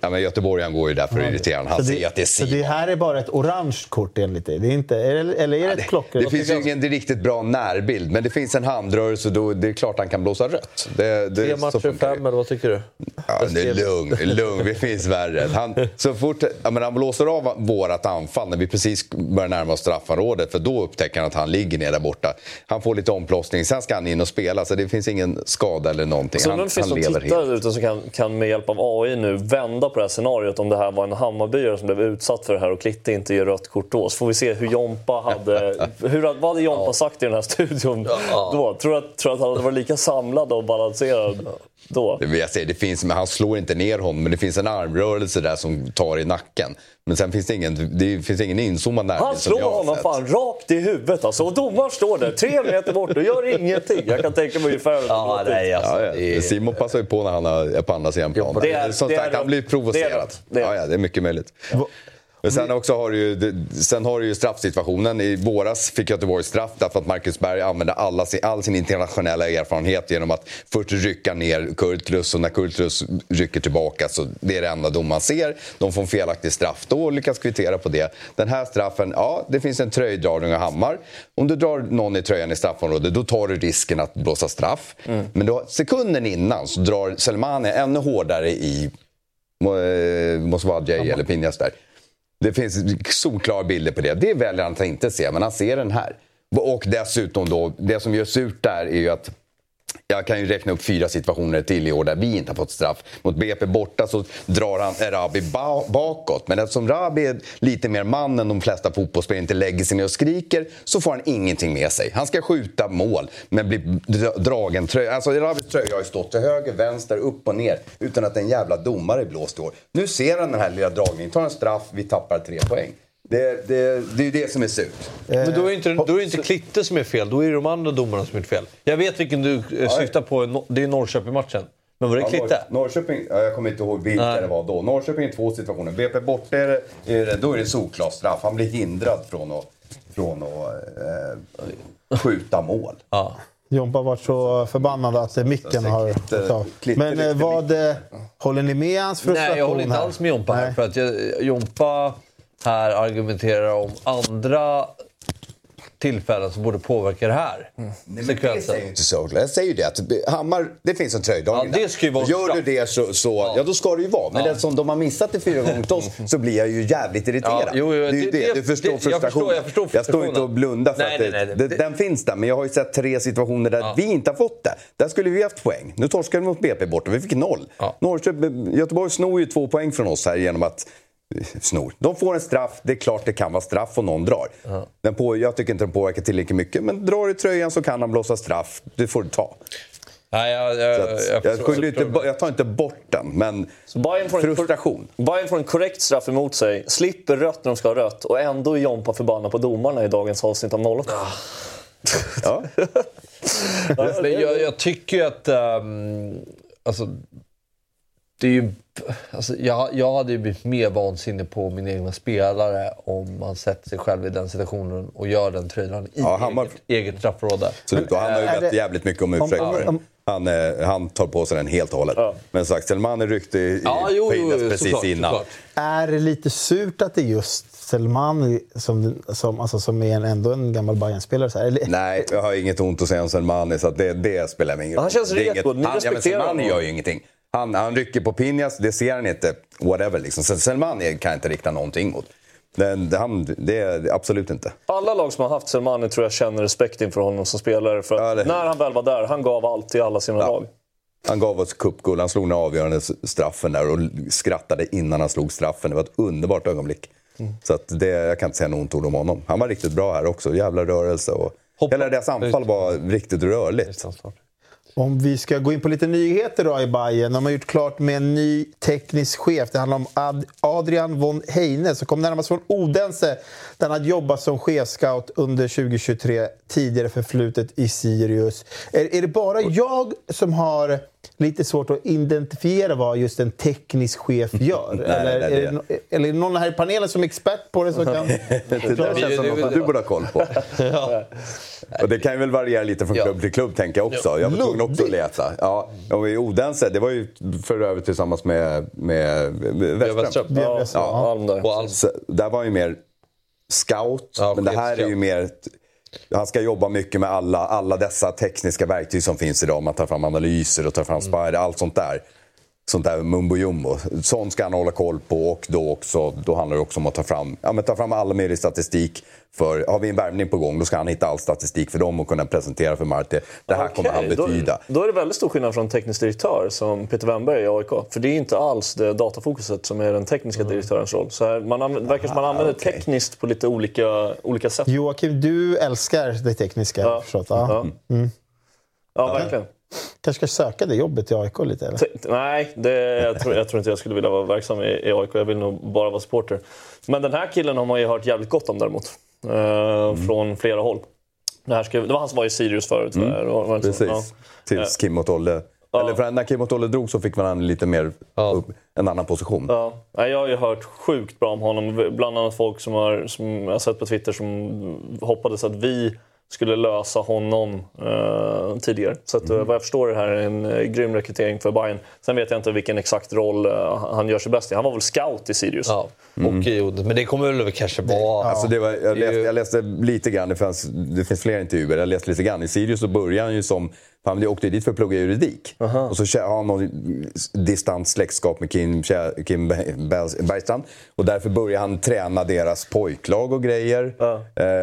Ja, men Göteborgaren går ju där för att irritera Han ser det, att det är Simon. Så det här är bara ett orange kort enligt dig? Det är inte, eller är det ett klockrent? Det, det finns ju ingen riktigt bra närbild, men det finns en handrörelse då det är klart han kan blåsa rött. Det, det, Tre matcher, fem eller vad tycker du? Ja, det är lugn, lugn. Det finns värre. Han, så fort ja, men han blåser av vårat anfall när vi precis börjar närma oss straffområdet, för då upptäcker han att han ligger ner där borta. Han får lite omplåstning, sen ska han in och spela, så det finns ingen skada eller någonting. Så han, det finns han lever helt. Där ute som kan, kan med hjälp av AI nu vända på det här scenariot om det här var en Hammarbyare som blev utsatt för det här och Klitte inte ger rött kort då. Så får vi se hur Jompa hade... hur, vad hade Jompa sagt i den här studion då? Tror du att, tror att han hade varit lika samlad och balanserad då? Det, jag säger, det finns, men han slår inte ner honom, men det finns en armrörelse där som tar i nacken. Men sen finns det ingen, det finns ingen inzoomad närbild Han slår honom fan rakt i huvudet alltså. Och domaren står där tre meter bort och gör ingenting. Jag kan tänka mig ungefär hur ja, nej, alltså, ja, ja. Simon passar ju på när han är på andra sidan planen. Det är, Som sagt, han blir provocerad. Det är, det är. Ja, ja, det är mycket möjligt. Men sen, också har du ju, sen har du ju straffsituationen. I våras fick Göteborg straff därför att Marcus Berg använde alla sin, all sin internationella erfarenhet genom att först rycka ner Kurtulus och när Kurtulus rycker tillbaka så det är det enda domaren ser. De får en felaktig straff då och lyckas kvittera på det. Den här straffen, ja det finns en tröjdragning av Hammar. Om du drar någon i tröjan i straffområdet då tar du risken att blåsa straff. Mm. Men då, sekunden innan så drar Selmani ännu hårdare i eh, Mosvadjej eller Pinjas där. Det finns solklara bilder på det. Det väljer han att inte se, men han ser den här. Och dessutom då, det som gör surt där är ju att jag kan ju räkna upp fyra situationer till i år där vi inte har fått straff. Mot BP borta så drar han Rabi bakåt. Men eftersom Rabi är lite mer man än de flesta fotbollsspelare inte lägger sig ner och skriker så får han ingenting med sig. Han ska skjuta mål men blir dragen tröja. Alltså Rabis tröja har ju stått till höger, vänster, upp och ner utan att en jävla domare blåst i år. Nu ser han den här lilla dragningen, tar en straff, vi tappar tre poäng. Det, det, det är ju det som är surt. Men då är det inte, då är det inte Klitte som är fel, då är det de andra domarna som är fel. Jag vet vilken du eh, syftar på, det är Norrköping-matchen. Men var det ja, Klitte? Norrköping, jag kommer inte ihåg vilka det var då. Norrköping är två situationer. BP borta, är det, då är det solklar straff. Han blir hindrad från att, från att eh, skjuta mål. Ja. Jompa har varit så förbannad att micken har... Klitte, Men eh, vad... Håller ni med hans frustration Nej, jag håller inte alls med Jompa här. För att jag, Jompa här argumenterar om andra tillfällen som borde påverka det här. Nej, men det säger ju inte så. Jag säger ju det att Hammar, det finns en tröjdag Ja, det ska Gör straff. du det så, så ja. då ska det ju vara. Men Ja. eftersom de har missat det fyra gånger oss så blir jag ju jävligt irriterad. Ja, jo, jo, det det- det. Du förstår det- jag förstår- frustrationen. jag förstår Jag står inte frustrationen. och blundar för Nej, att nej, nej, den finns där. Men jag har ju sett tre situationer där Ja. vi inte har fått det. Där skulle vi haft poäng. Nu torskade vi mot BP borta. Vi fick noll. Ja. Norrköping, Göteborg snor ju två poäng från oss här genom att snor. De får en straff, det är klart det kan vara straff och någon drar. Den på, jag tycker inte den påverkar tillräckligt mycket, men drar i tröjan så kan han blåsa straff. Det får du ta. Nej, jag, jag, jag, jag, skyller inte, jag tar inte bort den, men får, en, frustration. Bayern får en korrekt straff emot sig, slipper rött när de ska ha rött och ändå är Jompa förbannad på domarna i dagens avsnitt av 08. Ja. Jag, jag tycker ju att... ehm, alltså, det är ju, alltså, jag, jag hade ju blivit mer vansinnig på min egna spelare om man sätter sig själv i den situationen och gör den tröjan i Ja, Hammar- eget, eget straffområde. Absolut. Och han har ju är bett det- jävligt mycket om ursäkt om- det. om- Han, eh, han tar på sig den helt och hållet. Ja. Men sagt, Selmani ryckte i, Ja, jo, på jo, Ines jo, precis såklart, innan. såklart. Är det lite surt att det är just Selmani som, som, alltså, som är en, ändå en gammal Bayern-spelare? Eller- Nej, jag har inget ont att säga om Selmani, så att det, det spelar ingen Han känns är reko. Ni han, ja, men respekterar Selmani honom. gör ju ingenting. Han, han rycker på Pinjas, det ser han inte. Whatever liksom. Så Selmani kan jag inte rikta någonting mot. Den, det, han, det är absolut inte. Alla lag som har haft Selmani tror jag känner respekt inför honom som spelare. För Ja, när han väl var där, han gav allt till alla sina lag. Han gav oss cupguld, han slog den avgörande straffen där och skrattade innan han slog straffen. Det var ett underbart ögonblick. Mm. Så att det, jag kan inte säga något ont ord om honom. Han var riktigt bra här också, jävla rörelse. Och, Hoppa- hela deras anfall var riktigt rörligt. Om vi ska gå in på lite nyheter då i Bayern. De har gjort klart med en ny teknisk chef. Det handlar om Ad Adrian von Heine som kom närmast från Odense där han hade jobbat som chefscout under 2023, tidigare förflutet i Sirius. Är, är det bara jag som har lite svårt att identifiera vad just en teknisk chef gör? Nej, eller, nej, det- är det, eller är det någon här i panelen som är expert på det som kan... Det där känns som det- något du borde ha koll på. Och det kan ju väl variera lite från Ja. klubb till klubb, tänker jag också. Jag var tvungen också att leta. Ja, och i Odense, det var ju för övrigt tillsammans med, med Westström. Ja, Ja, ja. Och alls, Så, där var ju mer scout, Ja, men det här är ju mer... Han ska jobba mycket med alla, alla dessa tekniska verktyg som finns idag. Man tar fram analyser och tar fram spider, allt sånt där. Sånt där mumbo jumbo. Sånt ska han hålla koll på och då också, då handlar det också om att ta fram, ja, men ta fram all möjlig statistik. För har vi en värvning på gång, då ska han hitta all statistik för dem och kunna presentera för Marte. Det här kommer han betyda. Då, då är det väldigt stor skillnad från teknisk direktör som Peter Wennberg i AIK. För det är inte alls det datafokuset som är den tekniska direktörens roll. Så här, man använder, det verkar som man använder okej. tekniskt på lite olika, olika sätt. Joakim, du älskar det tekniska. Ja. Förstått, ja. Ja. Ja, verkligen. Kanske ska söka det jobbet i AIK lite? Eller? Nej, det, jag, tror, jag tror inte jag skulle vilja vara verksam i, i AIK. Jag vill nog bara vara supporter. Men den här killen har man ju hört jävligt gott om däremot. Eh, Från flera håll. Det, här skrev, det var han som var i Sirius förut. Mm. Så? Precis. Ja. Tills Kim och Tolle... Eller för när Kim och Tolle drog så fick man lite mer upp, en annan position. Ja. Jag har ju hört sjukt bra om honom. Bland annat folk som, har, som jag har sett på Twitter som hoppades att vi skulle lösa honom eh, tidigare. Så att, eh, vad jag förstår är det här en eh, grym rekrytering för Bayern. Sen vet jag inte vilken exakt roll eh, han gör sig bäst i. Han var väl scout i Sirius? ja, och i Odense. Men det kommer väl kanske vara... Alltså det var, jag, är läste, jag läste lite grann, det, fanns, det finns fler intervjuer, jag läste lite grann. I Sirius så började han ju som, han åkte dit för att plugga juridik. Och så har han någon distant släktskap med Kim, Kim Berg- Bergstrand. Och därför började han träna deras pojklag och grejer.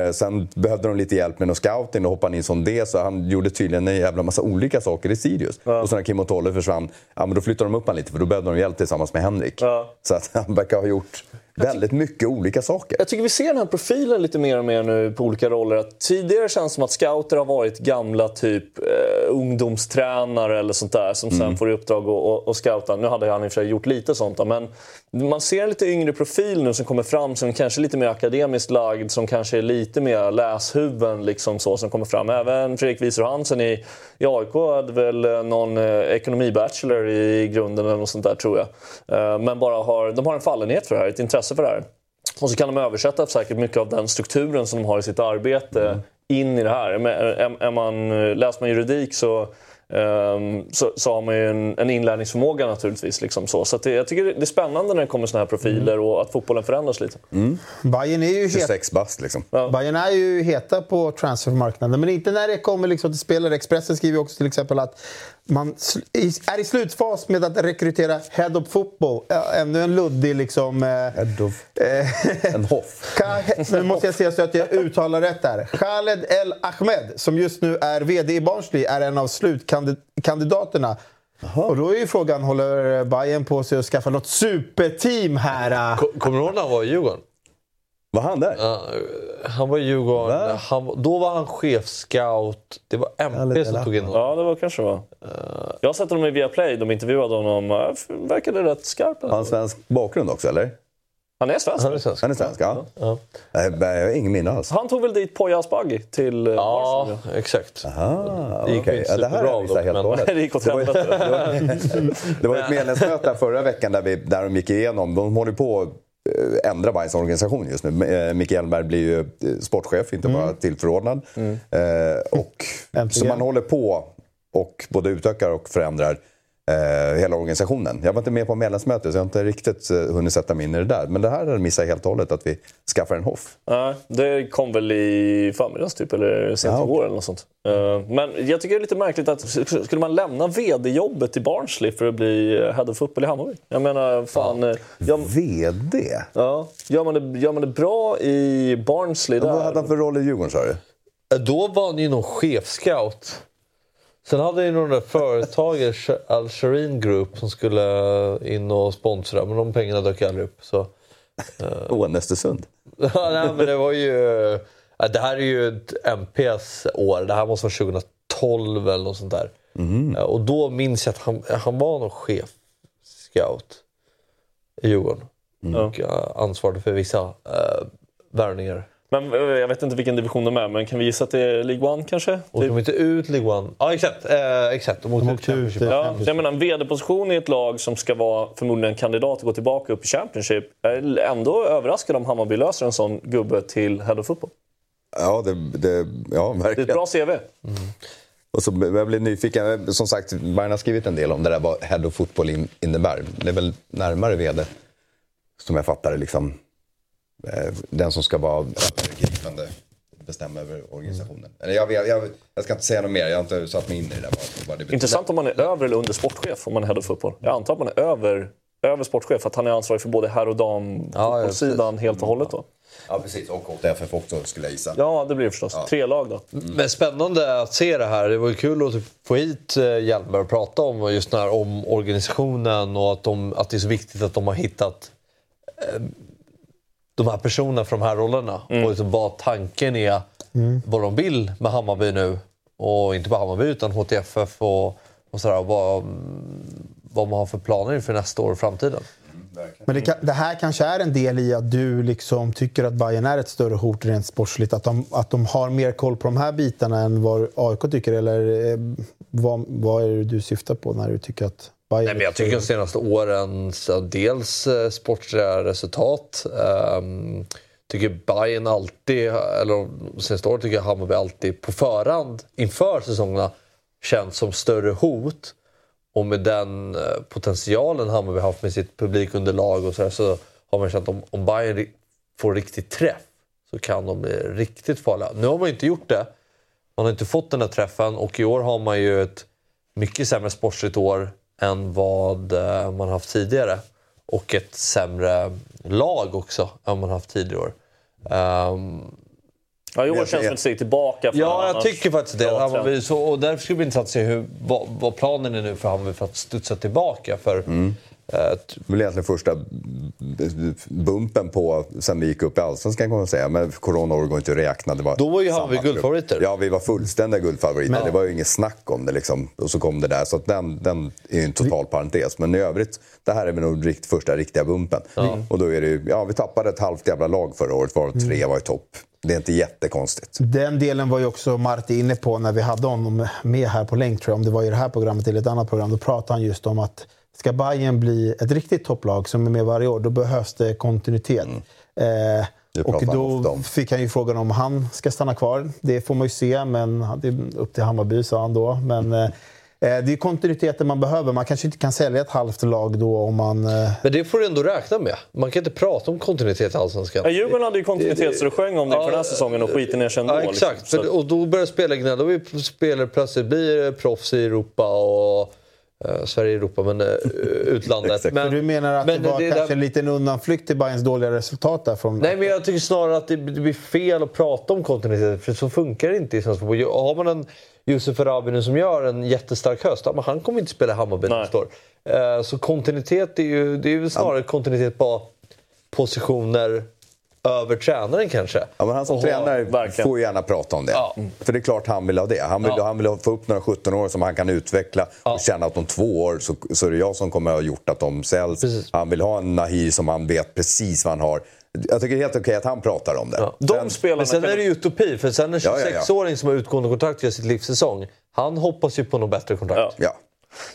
Eh, sen behövde de lite hjälp med någon scouting och hoppade han in som det. Så han gjorde tydligen en jävla massa olika saker i Sirius. Och sen när Kim och Tolle försvann, ja, men då flyttade de upp han lite för då behövde de hjälp tillsammans med Henrik. Så att han verkar ha gjort väldigt mycket olika saker. Jag tycker vi ser den här profilen lite mer och mer nu på olika roller. Att tidigare känns det som att scouter har varit gamla typ eh, ungdomstränare eller sånt där som sen får i uppdrag att och scouta. Nu hade han i och för sig gjort lite sånt då, men man ser en lite yngre profil nu som kommer fram som kanske är lite mer akademiskt lagd, som kanske är lite mer läshuvuden liksom så som kommer fram. Även Fredrik Wieser Hansen i, i AIK hade väl eh, någon eh, ekonomibachelor i grunden eller något sånt där tror jag. Eh, men bara har, de har en fallenhet för det här, ett intresse för det här. Och så kan de översätta säkert mycket av den strukturen som de har i sitt arbete in i det här. Men Är, man, läser man juridik så Um, så, så har man ju en, en inlärningsförmåga naturligtvis. Liksom så så det, jag tycker det är spännande när det kommer såna här profiler och att fotbollen förändras lite. Mm. Bayern är ju het. 26 bast liksom. Ja. Bayern är ju heta på transfermarknaden, men inte när det kommer liksom till spelare. Expressen skriver också till exempel att man är i slutfas med att rekrytera Head of Football. Ännu en luddig liksom... Eh, Head of... en hoff. Nu måste jag se så att jag uttalar rätt där. Khaled El Ahmed, som just nu är VD i Barnsley, är en av slutkandidaterna. Aha. Och då är ju frågan, håller Bayern på sig att skaffa något superteam här? Kommer du ihåg när han var i Djurgården? Var han där? Uh, han var i Djurgården. Han, då var han chefscout. Det var MP som tog in honom. Ja, det var kanske var. Uh, jag har sett honom i Viaplay. De intervjuade honom. Uh, verkade rätt skarp. Har han svensk bakgrund också, eller? Han är svensk. Han är svensk, han är svensk ja. ja. ja. Jag har ingen minne alls. Han tog väl dit Poya Asbaghi till eh, Ja, Arsenal. exakt. Aha, det gick okay. ja, det här har jag helt och Det gick åt helvete. det var ett medlemsmöte förra veckan där, vi, där de gick igenom. De håller på eh, ändra Bajs organisation just nu. Eh, Micke Hjelmberg blir ju sportchef, inte bara mm. tillförordnad. Mm. Eh, och, så man håller på och både utökar och förändrar eh, hela organisationen. Jag var inte med på medlemsmötet så jag har inte riktigt eh, hunnit sätta mig in i det där. Men det här missade jag helt och hållet, att vi skaffar en Hoff. Ja, det kom väl i förmiddags typ, eller sent ja, igår eller något sånt. Uh, men jag tycker det är lite märkligt att skulle man lämna VD-jobbet i Barnsley för att bli eh, head of football i Hammarby? Jag menar, fan... Ja. Jag, VD? Ja. Gör man, det, gör man det bra i Barnsley där... Vad hade han för roll i Djurgården sa du? Då var han ju någon chefscout. Sen hade ju några företaget, Al Shireen Group, som skulle in och sponsra, men de pengarna dök aldrig upp. Så, uh... Åh, Östersund. ja, nej, men det var ju... det här är ju ett MPs år. Det här måste vara 2012 eller något sånt där. Mm. och då minns jag att han, han var någon chef scout i Djurgården. Mm. Och ansvarade för vissa uh, värvningar. Men eh, jag vet inte vilken division de är, men kan vi gissa att det är League One kanske? Och de inte ut League One? Ja, exakt. Eh, exakt. De åkte ut. Ja, jag menar, en VD-position i ett lag som ska vara förmodligen kandidat att gå tillbaka upp i Championship. Jag är ändå överraskad om Hammarby löser en sån gubbe till Head of Football. Ja, det, det, ja verkligen. Det är ett bra CV. Mm. Och så jag blir nyfiken. Som sagt, Bayern har skrivit en del om det där vad Head of Football innebär. Det är väl närmare VD, som jag fattar det. Liksom. Eh, den som ska vara övergripande bestämma över organisationen. Eller jag, jag, jag, jag, ska inte säga något mer, jag har inte satt mig in i det där. Intressant om man är över eller under sportchef om man är head of football. Jag antar att man är över, över sportchef, för att han är ansvarig för både herr och damfotbollssidan ja, helt och hållet. Då. Ja, precis. Och HTFF också, skulle jag gissa. Ja, det blir det förstås. Ja. Tre lag då. Mm. Men spännande att se det här. Det var ju kul att få hit eh, Hjelmberg och prata om just den här omorganisationen och att, de, att det är så viktigt att de har hittat eh, de här personerna för de här rollerna. Mm. Och liksom vad tanken är, mm. vad de vill med Hammarby nu. Och inte bara Hammarby utan HTFF och, och sådär. Vad, vad man har för planer inför nästa år och framtiden. Men det, kan, det, här kanske är en del i att du liksom tycker att Bayern är ett större hot rent sportsligt? Att de, att de har mer koll på de här bitarna än vad AIK tycker? Eller eh, vad, vad är det du syftar på när du tycker att Bayern. Nej, men jag tycker de senaste åren, dels eh, sportsliga resultat. Um, tycker Bayern alltid, eller senaste året tycker jag Hammarby alltid på förhand inför säsongerna känns som större hot. Och med den eh, potentialen Hammarby haft med sitt publikunderlag och så, här, så har man känt att om, om Bayern får riktigt träff så kan de bli riktigt farliga. Nu har man inte gjort det. Man har inte fått den där träffen och i år har man ju ett mycket sämre sportsligt år än vad eh, man haft tidigare. Och ett sämre lag också än man haft tidigare år. Um, Ja, i år känns det som ett steg tillbaka. För ja, jag tycker faktiskt det. Hammarby, så, och därför skulle det bli intressant att se hur, vad, vad planen är nu för Hammarby för att studsa tillbaka. För mm. Det var egentligen första bumpen på sen vi gick upp i Allsvenskan kan man säga. Men coronaår går inte att räkna. Det var Då var ju Hammarby guldfavoriter. Ja, vi var fullständiga guldfavoriter. Men... Det var ju inget snack om det liksom. Och så kom det där. Så den, den är ju en total parentes. Men i övrigt, det här är väl nog rikt, första riktiga bumpen. Mm. Och då är det ju, ja vi tappade ett halvt jävla lag förra året. Var tre mm. var i topp. Det är inte jättekonstigt. Den delen var ju också Marti inne på när vi hade honom med här på länk, tror jag. Om det var i det här programmet eller ett annat program. Då pratade han just om att Ska Bayern bli ett riktigt topplag som är med varje år, då behövs det kontinuitet. Mm. Eh, och då fick han ju frågan om han ska stanna kvar. Det får man ju se, men det är upp till Hammarby, sa han då. Men, eh, det är kontinuiteten man behöver. Man kanske inte kan sälja ett halvt lag då om man... Eh... Men det får du ändå räkna med. Man kan inte prata om kontinuitet i Allsvenskan. Ja, Djurgården hade ju kontinuitet så du sjöng om det inför ja, den här säsongen och skiten ner sig. Ja, exakt. Liksom. och då börjar spelarna gnälla. Då spelar plötsligt blir proffs i Europa och Uh, Sverige Europa, men uh, utlandet. men, du menar att men det var det, kanske det, en liten undanflykt till Bayerns dåliga resultat där? Från... Nej, men jag tycker snarare att det, det blir fel att prata om kontinuitet, för så funkar det inte i svensk fotboll. Har man en Josef Arabi nu som gör en jättestark höst, men han kommer inte spela Hammarby nästa år. Uh, så kontinuitet är ju, det är ju snarare ja. kontinuitet på positioner över tränaren kanske. Ja, men han som tränare verkligen. får gärna prata om det. Ja. För det är klart han vill ha det. Han vill, ja. han vill få upp några 17 år som han kan utveckla ja. och känna att om två år så, så är det jag som kommer att ha gjort att de säljs. Precis. Han vill ha en Nahir som han vet precis vad han har. Jag tycker det är helt okej att han pratar om det. Ja. De sen, men sen är det ju utopi, för sen en 26-åring som har utgående kontrakt i sitt livssäsong, han hoppas ju på något bättre kontrakt. Ja.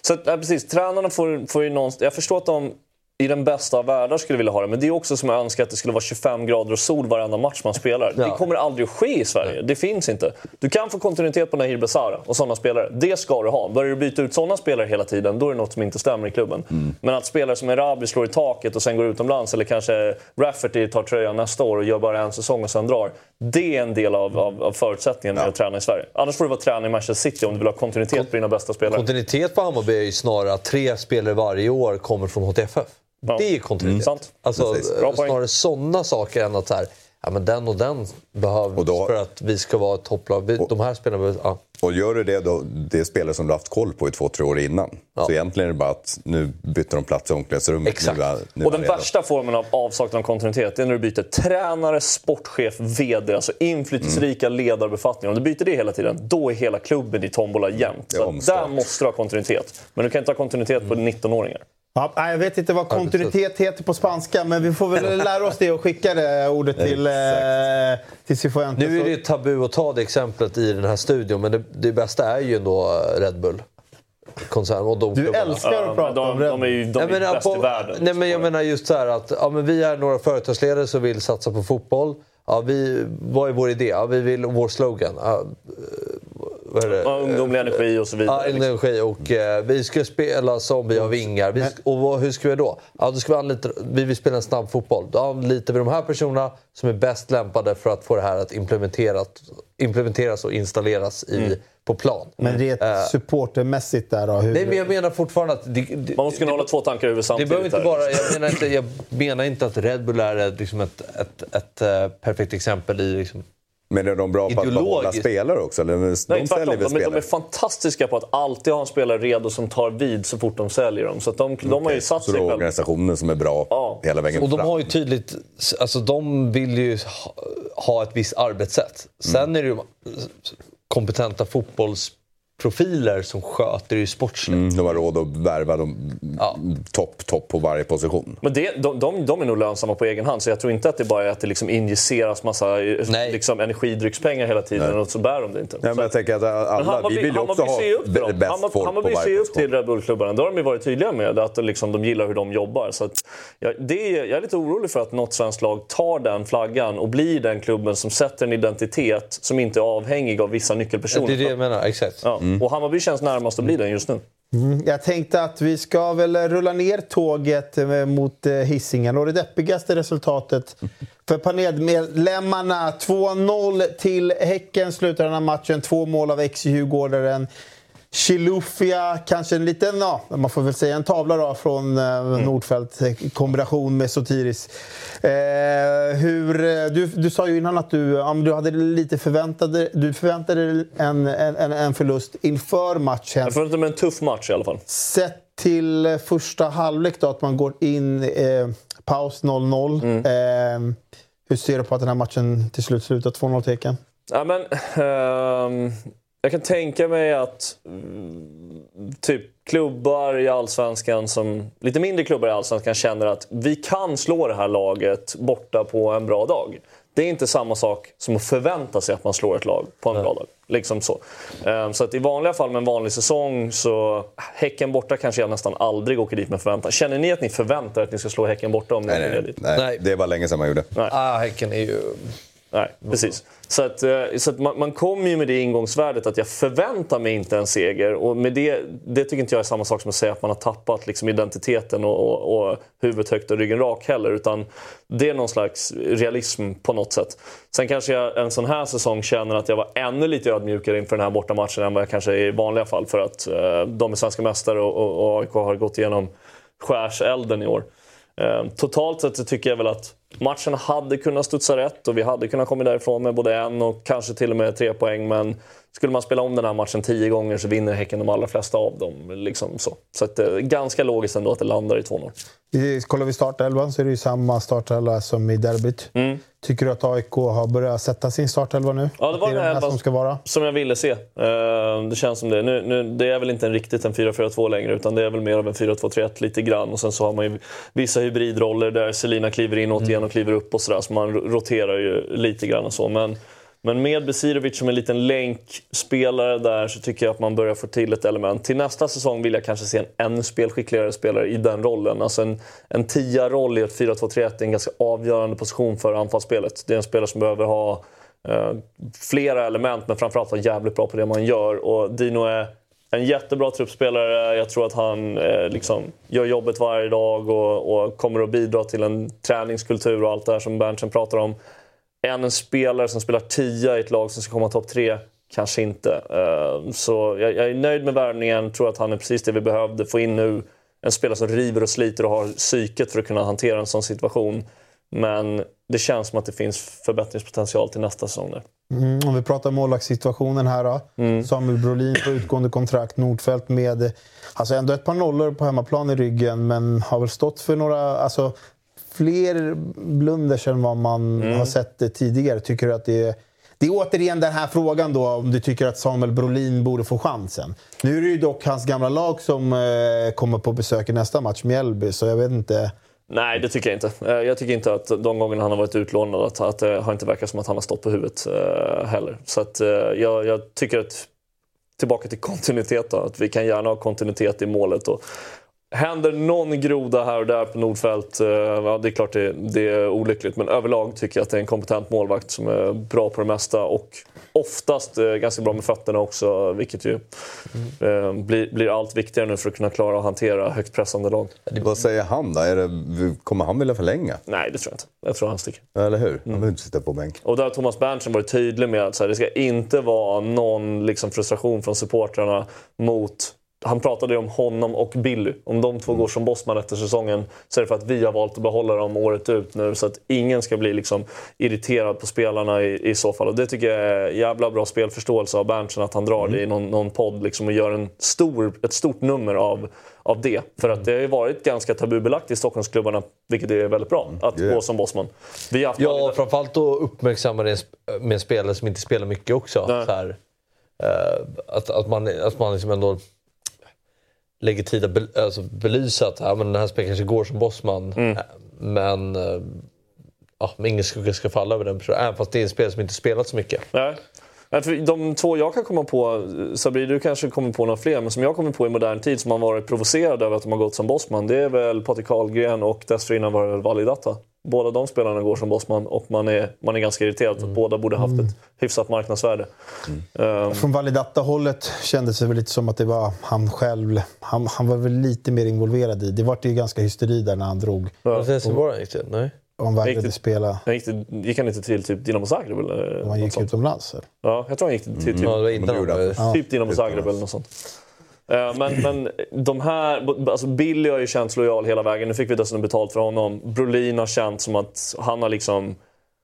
Så ja, precis, tränarna får, får ju någonstans... Jag förstår att de i den bästa av världar skulle vilja ha det. Men det är också som jag önskar att det skulle vara 25 grader och sol varenda match man spelar. Ja. Det kommer aldrig att ske i Sverige. Det finns inte. Du kan få kontinuitet på Nahir Besara och sådana spelare. Det ska du ha. Börjar du byta ut sådana spelare hela tiden, då är det något som inte stämmer i klubben. Mm. Men att spelare som Erabi slår i taket och sen går utomlands, eller kanske Rafferty tar tröjan nästa år och gör bara en säsong och sen drar. Det är en del av, av, av förutsättningen ja. att träna i Sverige. Annars får du vara tränare i Manchester City om du vill ha kontinuitet Kon på dina bästa spelare. Kontinuitet på Hammarby är ju snarare att tre spelare varje år kommer från HTFF. Ja. Det är kontinuitet. Mm. Alltså, snarare sådana saker än att så här, ja, men den och den behövs då, för att vi ska vara ett topplag. De här spelarna ja. Och gör du det, då, det är spelare som du haft koll på i två, tre år innan. Ja. Så egentligen är det bara att nu byter de plats i omklädningsrummet. Exakt. Nu, nu och den värsta formen av avsaknad av kontinuitet är när du byter tränare, sportchef, VD. Alltså inflytelserika mm. ledarbefattningar. Om du byter det hela tiden, då är hela klubben i tombola jämt. Så där måste du ha kontinuitet. Men du kan inte ha kontinuitet på 19-åringar. Ja, jag vet inte vad kontinuitet heter på spanska, men vi får väl lära oss det och skicka det ordet till, eh, till Cifuentes. Nu är det tabu att ta det exemplet i den här studion, men det, det bästa är ju ändå Red Bull. Koncern och de du älskar att prata de, om Red Bull. De är ju de är menar, bäst på, i världen. Nej, men jag menar just så här att ja, men vi är några företagsledare som vill satsa på fotboll. Ja, vi, vad är vår idé? Ja, vi vill, vår slogan. Ja, vad är det? Ja, ungdomlig energi och så vidare. Ja, liksom. energi. Och, eh, vi ska spela som vi har vingar. Vi, och hur ska vi då? Ja, då ska vi, anlita, vi vill spela en snabb fotboll. Då anlitar vi de här personerna som är bäst lämpade för att få det här att implementeras, implementeras och installeras i, mm. på plan. Men rent uh, supportermässigt där då? Hur... Nej, men jag menar fortfarande att... Det, det, Man måste kunna hålla två tankar över samtidigt. Det inte bara, jag, menar inte, jag menar inte att Red Bull är liksom ett, ett, ett, ett eh, perfekt exempel i liksom, men är de bra på att behålla spelare också? Eller de Nej, tvärtom. De, de, är fantastiska på att alltid ha en spelare redo som tar vid så fort de säljer dem. Så de, okay. de har ju satt så sig själva. organisationen som är bra ja. hela vägen Och de har ju tydligt... Alltså de vill ju ha ett visst arbetssätt. Sen mm. är det ju kompetenta fotbolls profiler som sköter det sportsligt. Mm, de har råd att värva de ja. topp, topp på varje position. Men det, de, de, de, är nog lönsamma på egen hand, så jag tror inte att det bara är att det liksom injiceras massa liksom, energidryckspengar hela tiden Nej. och så bär de det inte. Nej, men jag tänker att alla, Hammarby, vi vill ju också ha bäst Hammar, folk Hammarby på varje ser upp till Red Bull-klubbarna. Det har de ju varit tydliga med, att liksom, de gillar hur de jobbar. Så att, ja, det, jag är lite orolig för att något svenskt lag tar den flaggan och blir den klubben som sätter en identitet som inte är avhängig av vissa nyckelpersoner. Det är det jag menar, exakt. Ja. Mm. Och Hammarby känns närmast att bli den just nu. Mm, jag tänkte att vi ska väl rulla ner tåget eh, mot eh, Hisingen. Och det deppigaste resultatet för panelmedlemmarna. 2-0 till Häcken slutar den här matchen. Två mål av ex-djurgårdaren Chilufya, kanske en liten, ja, man får väl säga en tavla då från eh, mm. Nordfeldt i kombination med Sotiris. Eh, hur, eh, du, du sa ju innan att du, ja, du hade lite förväntade, du förväntade dig en, en, en förlust inför matchen. Jag förväntade mig en tuff match i alla fall. Sett till första halvlek då, att man går in eh, paus 0-0. Mm. Eh, hur ser du på att den här matchen till slut slutar 2-0 tecken? Ja, men, um jag kan tänka mig att mm, typ klubbar i Allsvenskan, som, lite mindre klubbar i Allsvenskan känner att vi kan slå det här laget borta på en bra dag. Det är inte samma sak som att förvänta sig att man slår ett lag på en Nej. bra dag. Liksom så. Ehm, så att i vanliga fall med en vanlig säsong så... Häcken borta kanske jag nästan aldrig åker dit med förväntan. Känner ni att ni förväntar att ni ska slå Häcken borta om ni åker dit? Nej, nej, det var länge sedan man gjorde. Nej. Ah, häcken är ju Nej, precis. Så, att, eh, så att man, man kommer ju med det ingångsvärdet att jag förväntar mig inte en seger. Och med det, det tycker inte jag är samma sak som att säga att man har tappat liksom identiteten och, och, och huvudet högt och ryggen rak heller. Utan det är någon slags realism på något sätt. Sen kanske jag en sån här säsong känner att jag var ännu lite ödmjukare inför den här bortamatchen än vad jag kanske är i vanliga fall. För att eh, de är svenska mästare och, och, och AIK har gått igenom skärselden i år. Eh, totalt sett så tycker jag väl att matchen hade kunnat studsa rätt och vi hade kunnat komma därifrån med både en och kanske till och med tre poäng. Men skulle man spela om den här matchen tio gånger så vinner Häcken de allra flesta av dem. Liksom så så att, eh, ganska logiskt ändå att det landar i 2-0. I- Kollar vi startelvan så är det ju samma startelva som i derbyt. Mm. Tycker du att AIK har börjat sätta sin startelva nu? Ja, det var är den här som ska vara? Som jag ville se. Eh, Det känns som det. Nu, nu, det är väl inte en riktigt en 4-4-2 längre utan det är väl mer av en 4-2-3-1 lite grann. Och sen så har man ju vissa hybridroller där Selina kliver in återigen och kliver upp och sådär. Så man ro- roterar ju lite grann och så. Men, men med Besirovic som en liten länkspelare där så tycker jag att man börjar få till ett element. Till nästa säsong vill jag kanske se en ännu spelskickligare spelare i den rollen. Alltså en, en tia-roll i ett 4-2-3-1 är en ganska avgörande position för anfallsspelet. Det är en spelare som behöver ha eh, flera element men framförallt vara jävligt bra på det man gör. Och Dino är en jättebra truppspelare. Jag tror att han eh, liksom gör jobbet varje dag och, och kommer att bidra till en träningskultur och allt det här som Berntsen pratar om. En spelare som spelar tia i ett lag som ska komma topp tre? Kanske inte. Eh, Så jag, jag är nöjd med värvningen. Tror att han är precis det vi behövde få in nu. En spelare som river och sliter och har psyket för att kunna hantera en sån situation. Men det känns som att det finns förbättringspotential till nästa säsong. Där. Mm, om vi pratar målvaktssituationen här då. Mm. Samuel Brolin på utgående kontrakt. Nordfeldt med alltså ändå ett par nollor på hemmaplan i ryggen men har väl stått för några... Alltså, fler blunders än vad man Mm. har sett tidigare. Tycker du att det är... Det är återigen den här frågan då, om du tycker att Samuel Brolin borde få chansen. Nu är det ju dock hans gamla lag som eh, kommer på besök i nästa match, Mjällby, så jag vet inte. Nej, det tycker jag inte. Eh, Jag tycker inte att de gångerna han har varit utlånad att, att det har inte verkat som att han har stått på huvudet eh, heller. Så att, eh, jag, jag tycker att, tillbaka till kontinuitet då, att vi kan gärna ha kontinuitet i målet. Och Händer någon groda här och där på Nordfält, eh, ja, det är klart det, det är olyckligt. Men överlag tycker jag att det är en kompetent målvakt som är bra på det mesta. Och oftast eh, ganska bra med fötterna också, vilket ju eh, blir, blir allt viktigare nu för att kunna klara att hantera högt pressande lag. Vad säger han då? Det, kommer han vilja förlänga? Nej, det tror jag inte. Jag tror han sticker. Eller hur? Han vill inte sitta på bänk. Och där har Thomas Berntsen varit tydlig med att så här, det ska inte vara någon liksom, frustration från supportrarna mot han pratade ju om honom och Billy. Om de två går som bossman efter säsongen så är det för att vi har valt att behålla dem året ut nu. Så att ingen ska bli liksom irriterad på spelarna i, i så fall. Och det tycker jag är jävla bra spelförståelse av Berntsen att han drar det i någon, någon podd liksom, och gör en stor, ett stort nummer av, av det. För att det har ju varit ganska tabubelagt i Stockholmsklubbarna, vilket är väldigt bra, att Yeah. gå som bossman. Vi har haft Ja, framförallt att uppmärksamma det med en spelare som inte spelar mycket också. Här, eh, att, att man, att man liksom ändå lägger tid att be, alltså belysa att ja, men den här spelaren kanske går som bossman. Mm. eh, Men eh, ja, ingen skugga ska falla över den personen. Även fast det är en spelare som inte spelat så mycket. Nej. De två jag kan komma på, Sabri du kanske kommer på några fler, men som jag kommer på i modern tid som har varit provocerade över att de har gått som bossman, det är väl Patrik Karlgren och dessförinnan var det väl Valid Atta. Båda de spelarna går som bossman och man är, man är ganska irriterad att båda borde haft ett hyfsat marknadsvärde. Ehm, Från Validatta-hållet kändes det väl lite som att det var han själv. Han, han var väl lite mer involverad i. Det var ju ganska hysteri där när han drog. Ja. Helsingborg gick det? Nej. Han vägrade spela. han gick, till, gick han inte till typ Dinamo Zagreb? Eller han gick sånt? utomlands. eller? Ja, jag tror han gick till, till typ, Ja, det var det typ Dinamo Zagreb eller något sånt. Eh, Men, men de här, alltså Billy har ju känts lojal hela vägen. Nu fick vi dessutom betalt för honom. Brolin har känt som att han har liksom...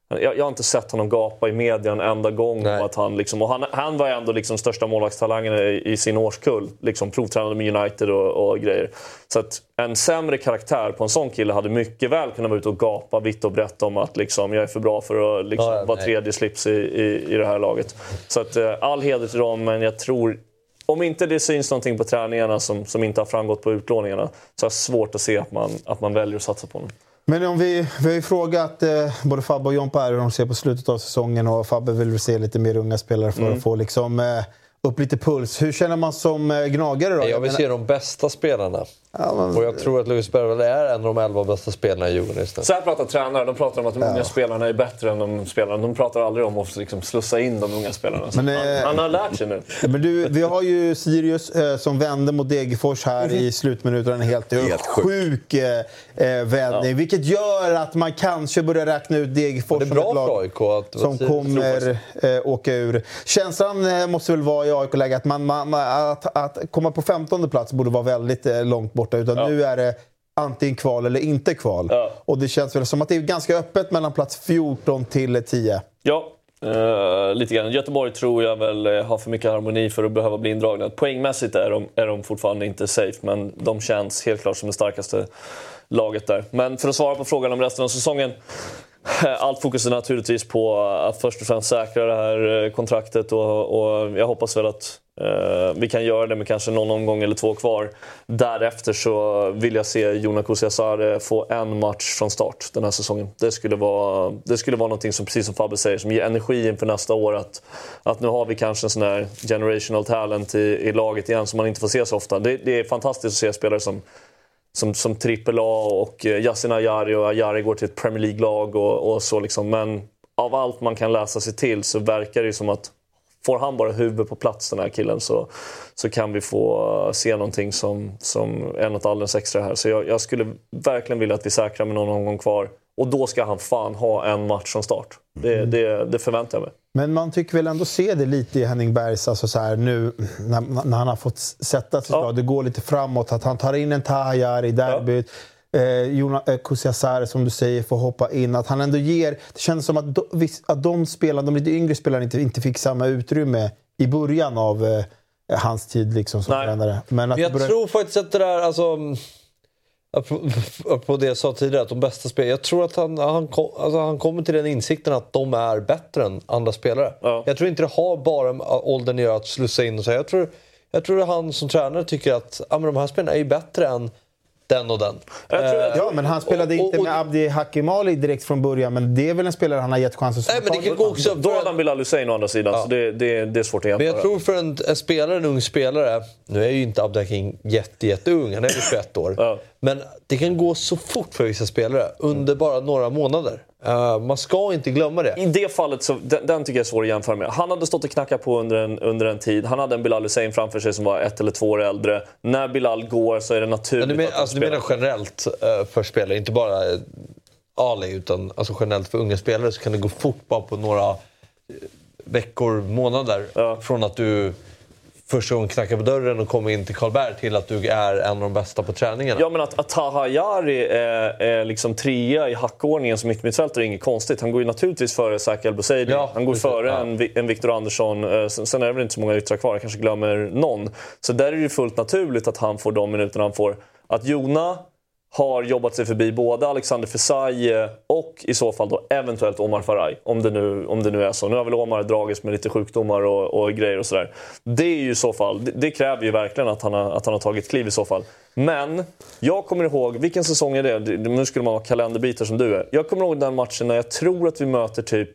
Jag, jag har inte sett honom gapa i media en enda gång. Nej. Att han, liksom, och han, han var ändå liksom största målvaktstalangen i, i sin årskull. Liksom, provtränade med United och, och grejer. Så att en sämre karaktär på en sån kille hade mycket väl kunnat vara ute och gapa vitt och brett om att liksom, jag är för bra för att liksom, Ja, vara tredje slips i, i, i det här laget. Så att, eh, all heder till dem, men jag tror om inte det syns någonting på träningarna som, som inte har framgått på utlåningarna så har jag svårt att se att man, att man väljer att satsa på honom. Men om vi, vi har ju frågat eh, både Fabbe och Jompa här hur de ser på slutet av säsongen och Fabbe vill väl se lite mer unga spelare för att få liksom, eh, upp lite puls. Hur känner man som eh, gnagare då? Jag vill se de bästa spelarna Ja, men, Och jag tror att Luis Bergvall är en av de elva bästa spelarna i Djurgården just nu. Så här pratar tränare. De pratar om att de unga spelarna är bättre än de spelarna. De pratar aldrig om att liksom slussa in de unga spelarna. Men, han, eh, han har lärt sig nu. men du, vi har ju Sirius eh, som vände mot Degerfors här i slutminuten. En helt, Helt sjuk eh, eh, vändning. Vilket gör att man kanske börjar räkna ut Degerfors Det är som bra ett lag AIK att som Sirius. kommer eh, åka ur. Känslan eh, måste väl vara i AIK-läge att, man, man, man- att, att komma på 15 plats borde vara väldigt långt borta. Utan nu är det antingen kval eller inte kval. Ja. Och det känns väl som att det är ganska öppet mellan plats 14 till 10. Ja, eh, lite grann. Göteborg tror jag väl eh, har för mycket harmoni för att behöva bli indragna. Poängmässigt är de, är de fortfarande inte safe, men de känns helt klart som det starkaste laget där. Men för att svara på frågan om resten av säsongen. eh, Allt fokus är naturligtvis på att först och främst säkra det här kontraktet och, och jag hoppas väl att Uh, vi kan göra det med kanske någon omgång eller två kvar. Därefter så vill jag se Jonas Kusiasare få en match från start den här säsongen. Det skulle vara, det skulle vara någonting som, precis som Fabbe säger, som ger energi inför nästa år. Att, att nu har vi kanske en sån här generational talent i, i laget igen som man inte får se så ofta. Det, det är fantastiskt att se spelare som som, som trippel A och eh, Yasin Ayari och Ayari går till ett Premier League-lag och, och så liksom. Men av allt man kan läsa sig till så verkar det ju som att får han bara huvudet på plats den här killen så, så kan vi få eh, se någonting som, som är något alldeles extra här. Så jag, jag skulle verkligen vilja att vi säkrar med någon omgång kvar. Och då ska han fan ha en match som start. Det, det, det förväntar jag mig. Men man tycker väl ändå se det lite i Henning Bergs, alltså så här, nu när, när han har fått sätta sig Ja. ja. det går lite framåt, att han tar in en Tajar i derbyt. Eh, Jona, eh, Kusiasare som du säger får hoppa in. Att han ändå ger... Det känns som att, de, viss- att de spelarna, de lite yngre spelarna inte, inte fick samma utrymme i början av eh, hans tid liksom, som Nej. tränare. Men att jag börjar- tror faktiskt att det där, alltså... apropå- På det jag sa tidigare, att de bästa spelarna. Jag tror att han, han, kom, alltså han kommer till den insikten att de är bättre än andra spelare. Ja. Jag tror inte det har bara med åldern att göra att slussa in och säga. Jag tror, jag tror att han som tränare tycker att ja, men de här spelarna är ju bättre än den och den. Eh, Ja, men han spelade och- och- inte och- med Abdi Hakimali direkt från början, men det är väl en spelare han har gett chansen som Nej, men det kan gå också... Då hade han Bilal Hussein å andra sidan, så det, det, det är svårt att jämföra. Men jag tror för en, en spelare, en ung spelare, nu är ju inte Abdaking jätte, jätteung, han är ju 21 år. Ja. Men det kan gå så fort för vissa spelare under bara några månader. Eh, man ska inte glömma det. I det fallet, så, den, den tycker jag är svår att jämföra med. Han hade stått och knackat på under en, under en tid. Han hade en Bilal Hussein framför sig som var ett eller två år äldre. När Bilal går så är det naturligt Men du, men, att alltså, du menar generellt eh, för spelare, inte bara eh, Ali, utan alltså generellt för unga spelare så kan det gå fort bara på några veckor, månader. Ja. Från att du första gången knackar på dörren och kommer in till Karlberg till att du är en av de bästa på träningarna. Ja, men att, att Taha Jari är, är liksom trea i hackordningen som mittmittfältare är inget konstigt. Han går ju naturligtvis före Zaki El Bouzidi. Ja, han går precis. före Ja. en, en Viktor Andersson. Eh, Sen, sen är det väl inte så många yttrar kvar, jag kanske glömmer någon. Så där är det ju fullt naturligt att han får de minuterna han får. Att Jona har jobbat sig förbi både Alexander Fesaie eh, och i så fall då eventuellt Omar Faraj. Om det nu, om det nu är så. Nu har väl Omar dragits med lite sjukdomar och, och grejer och sådär. Det är ju i så fall, det, det kräver ju verkligen att han, har, att han har tagit kliv i så fall. Men jag kommer ihåg, vilken säsong är det? Nu skulle man vara kalenderbitare som du är. Jag kommer ihåg den matchen när jag tror att vi möter typ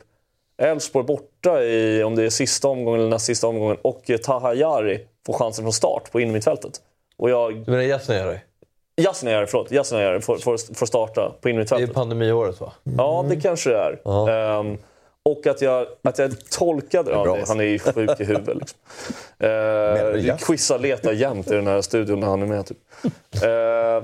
Elfsborg borta i, om det är sista omgången eller näst sista omgången och Taha Jari får chansen från start på innermittfältet. Och jag, Du menar Jasnajari? Jasnajari, förlåt, Jasnajari får, får, får starta på Det är innermittfältet. pandemiåret va? Ja, det kanske det är. Ja. Ehm, och att jag, att jag tolkade... Ja, det, han är ju sjuk i huvudet. Liksom. Uh, Jas? Quizza letar jämt i den här studion när han är med. Typ. Ehm,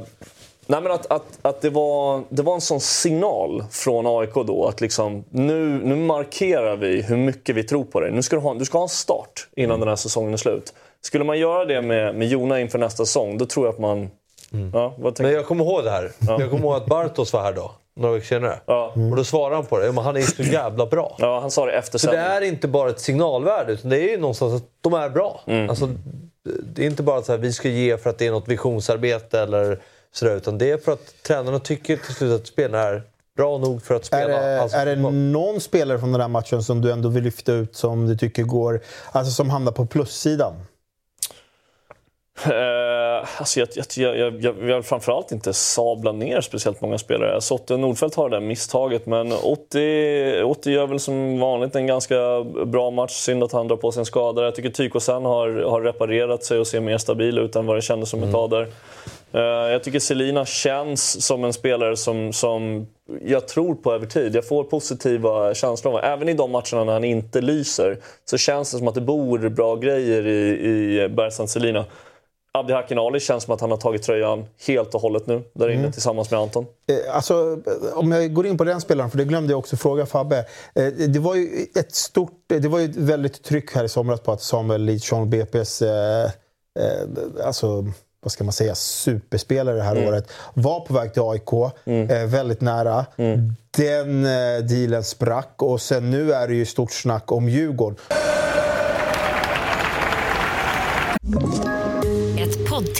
nej, men att, att, att det, var, det var en sån signal från AIK då att liksom, nu, nu markerar vi hur mycket vi tror på dig. Nu ska du, ha, du ska ha en start innan Mm. den här säsongen är slut. Skulle man göra det med, med Jona inför nästa säsong, då tror jag att man... Ja, vad tänker Men jag kommer ihåg det här. Jag kommer ihåg att Bartos var här då, några veckor senare. Ja. Och då svarade han på det. Ja, men han är ju så jävla bra. Ja, han sa det efter Så det är inte bara ett signalvärde, utan det är ju någonstans att de är bra. Mm. Alltså, det är inte bara att så här, vi ska ge för att det är något visionsarbete eller sådär, utan det är för att tränarna tycker till slut att spelarna är bra nog för att Är spela. det, allsvensk är det någon spelare från den här matchen som du ändå vill lyfta ut som du tycker går, alltså som hamnar på plussidan? Eh, alltså jag, jag, jag, jag, vill framförallt inte sabla ner speciellt många spelare. Sotte Nordfeldt har det där misstaget, men 80, 80 gör väl som vanligt en ganska bra match. Synd att han drar på sig en skada. Jag tycker Tykosen har, har reparerat sig och ser mer stabil ut än vad det kändes som ett tag där. Eh, jag tycker Selina känns som en spelare som, som jag tror på över tid. Jag får positiva känslor Även i de matcherna när han inte lyser så känns det som att det bor bra grejer i, i Bergsand Selina. Abdi Hakinali känns som att han har tagit tröjan helt och hållet nu där inne mm. tillsammans med Anton. Eh, alltså, om jag går in på den spelaren, för det glömde jag också fråga Fabbe. Eh, det var ju ett stort, det var ju ett väldigt tryck här i somras på att Samuel Lidström, BP's eh, eh, alltså, vad ska man säga, superspelare det här mm. året, var på väg till AIK. Mm. Eh, väldigt nära. Mm. Den eh, dealen sprack och sen nu är det ju stort snack om Djurgården.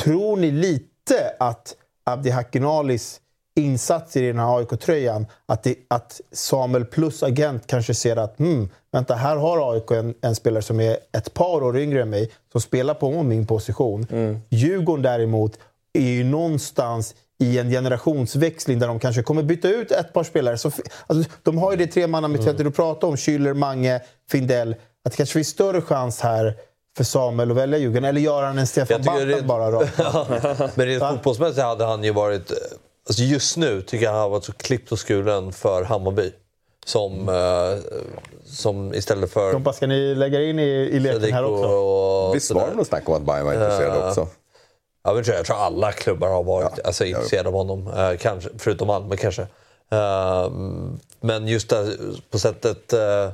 Tror ni lite att Abdi Hakinalis insats i den här AIK-tröjan att, att Samuel plus agent kanske ser att hmm, vänta, här har AIK en, en, spelare som är ett par år yngre än mig, som spelar på min position. Mm. Djurgården däremot är ju någonstans i en generationsväxling där de kanske kommer byta ut ett par spelare. Så, alltså, de har ju det tremannamittfältet mm. du pratar om, Schüller, Mange, Findell. Att det kanske finns större chans här för Samuel att välja Djurgården. Eller gör han en Stefan Backman bara då? Men rent fotbollsmässigt hade han ju varit Alltså just nu tycker jag han har varit så klippt och skuren för Hammarby. Som, eh, som istället för... Kompa, ska ni lägga in i, i leken här också? Och, Visst var det något snack om att Bayern var intresserad uh, också? Jag, vet jag tror alla klubbar har varit ja, alltså, intresserade av honom. Uh, kanske, förutom Malmö kanske. Uh, men just där, på sättet... Uh,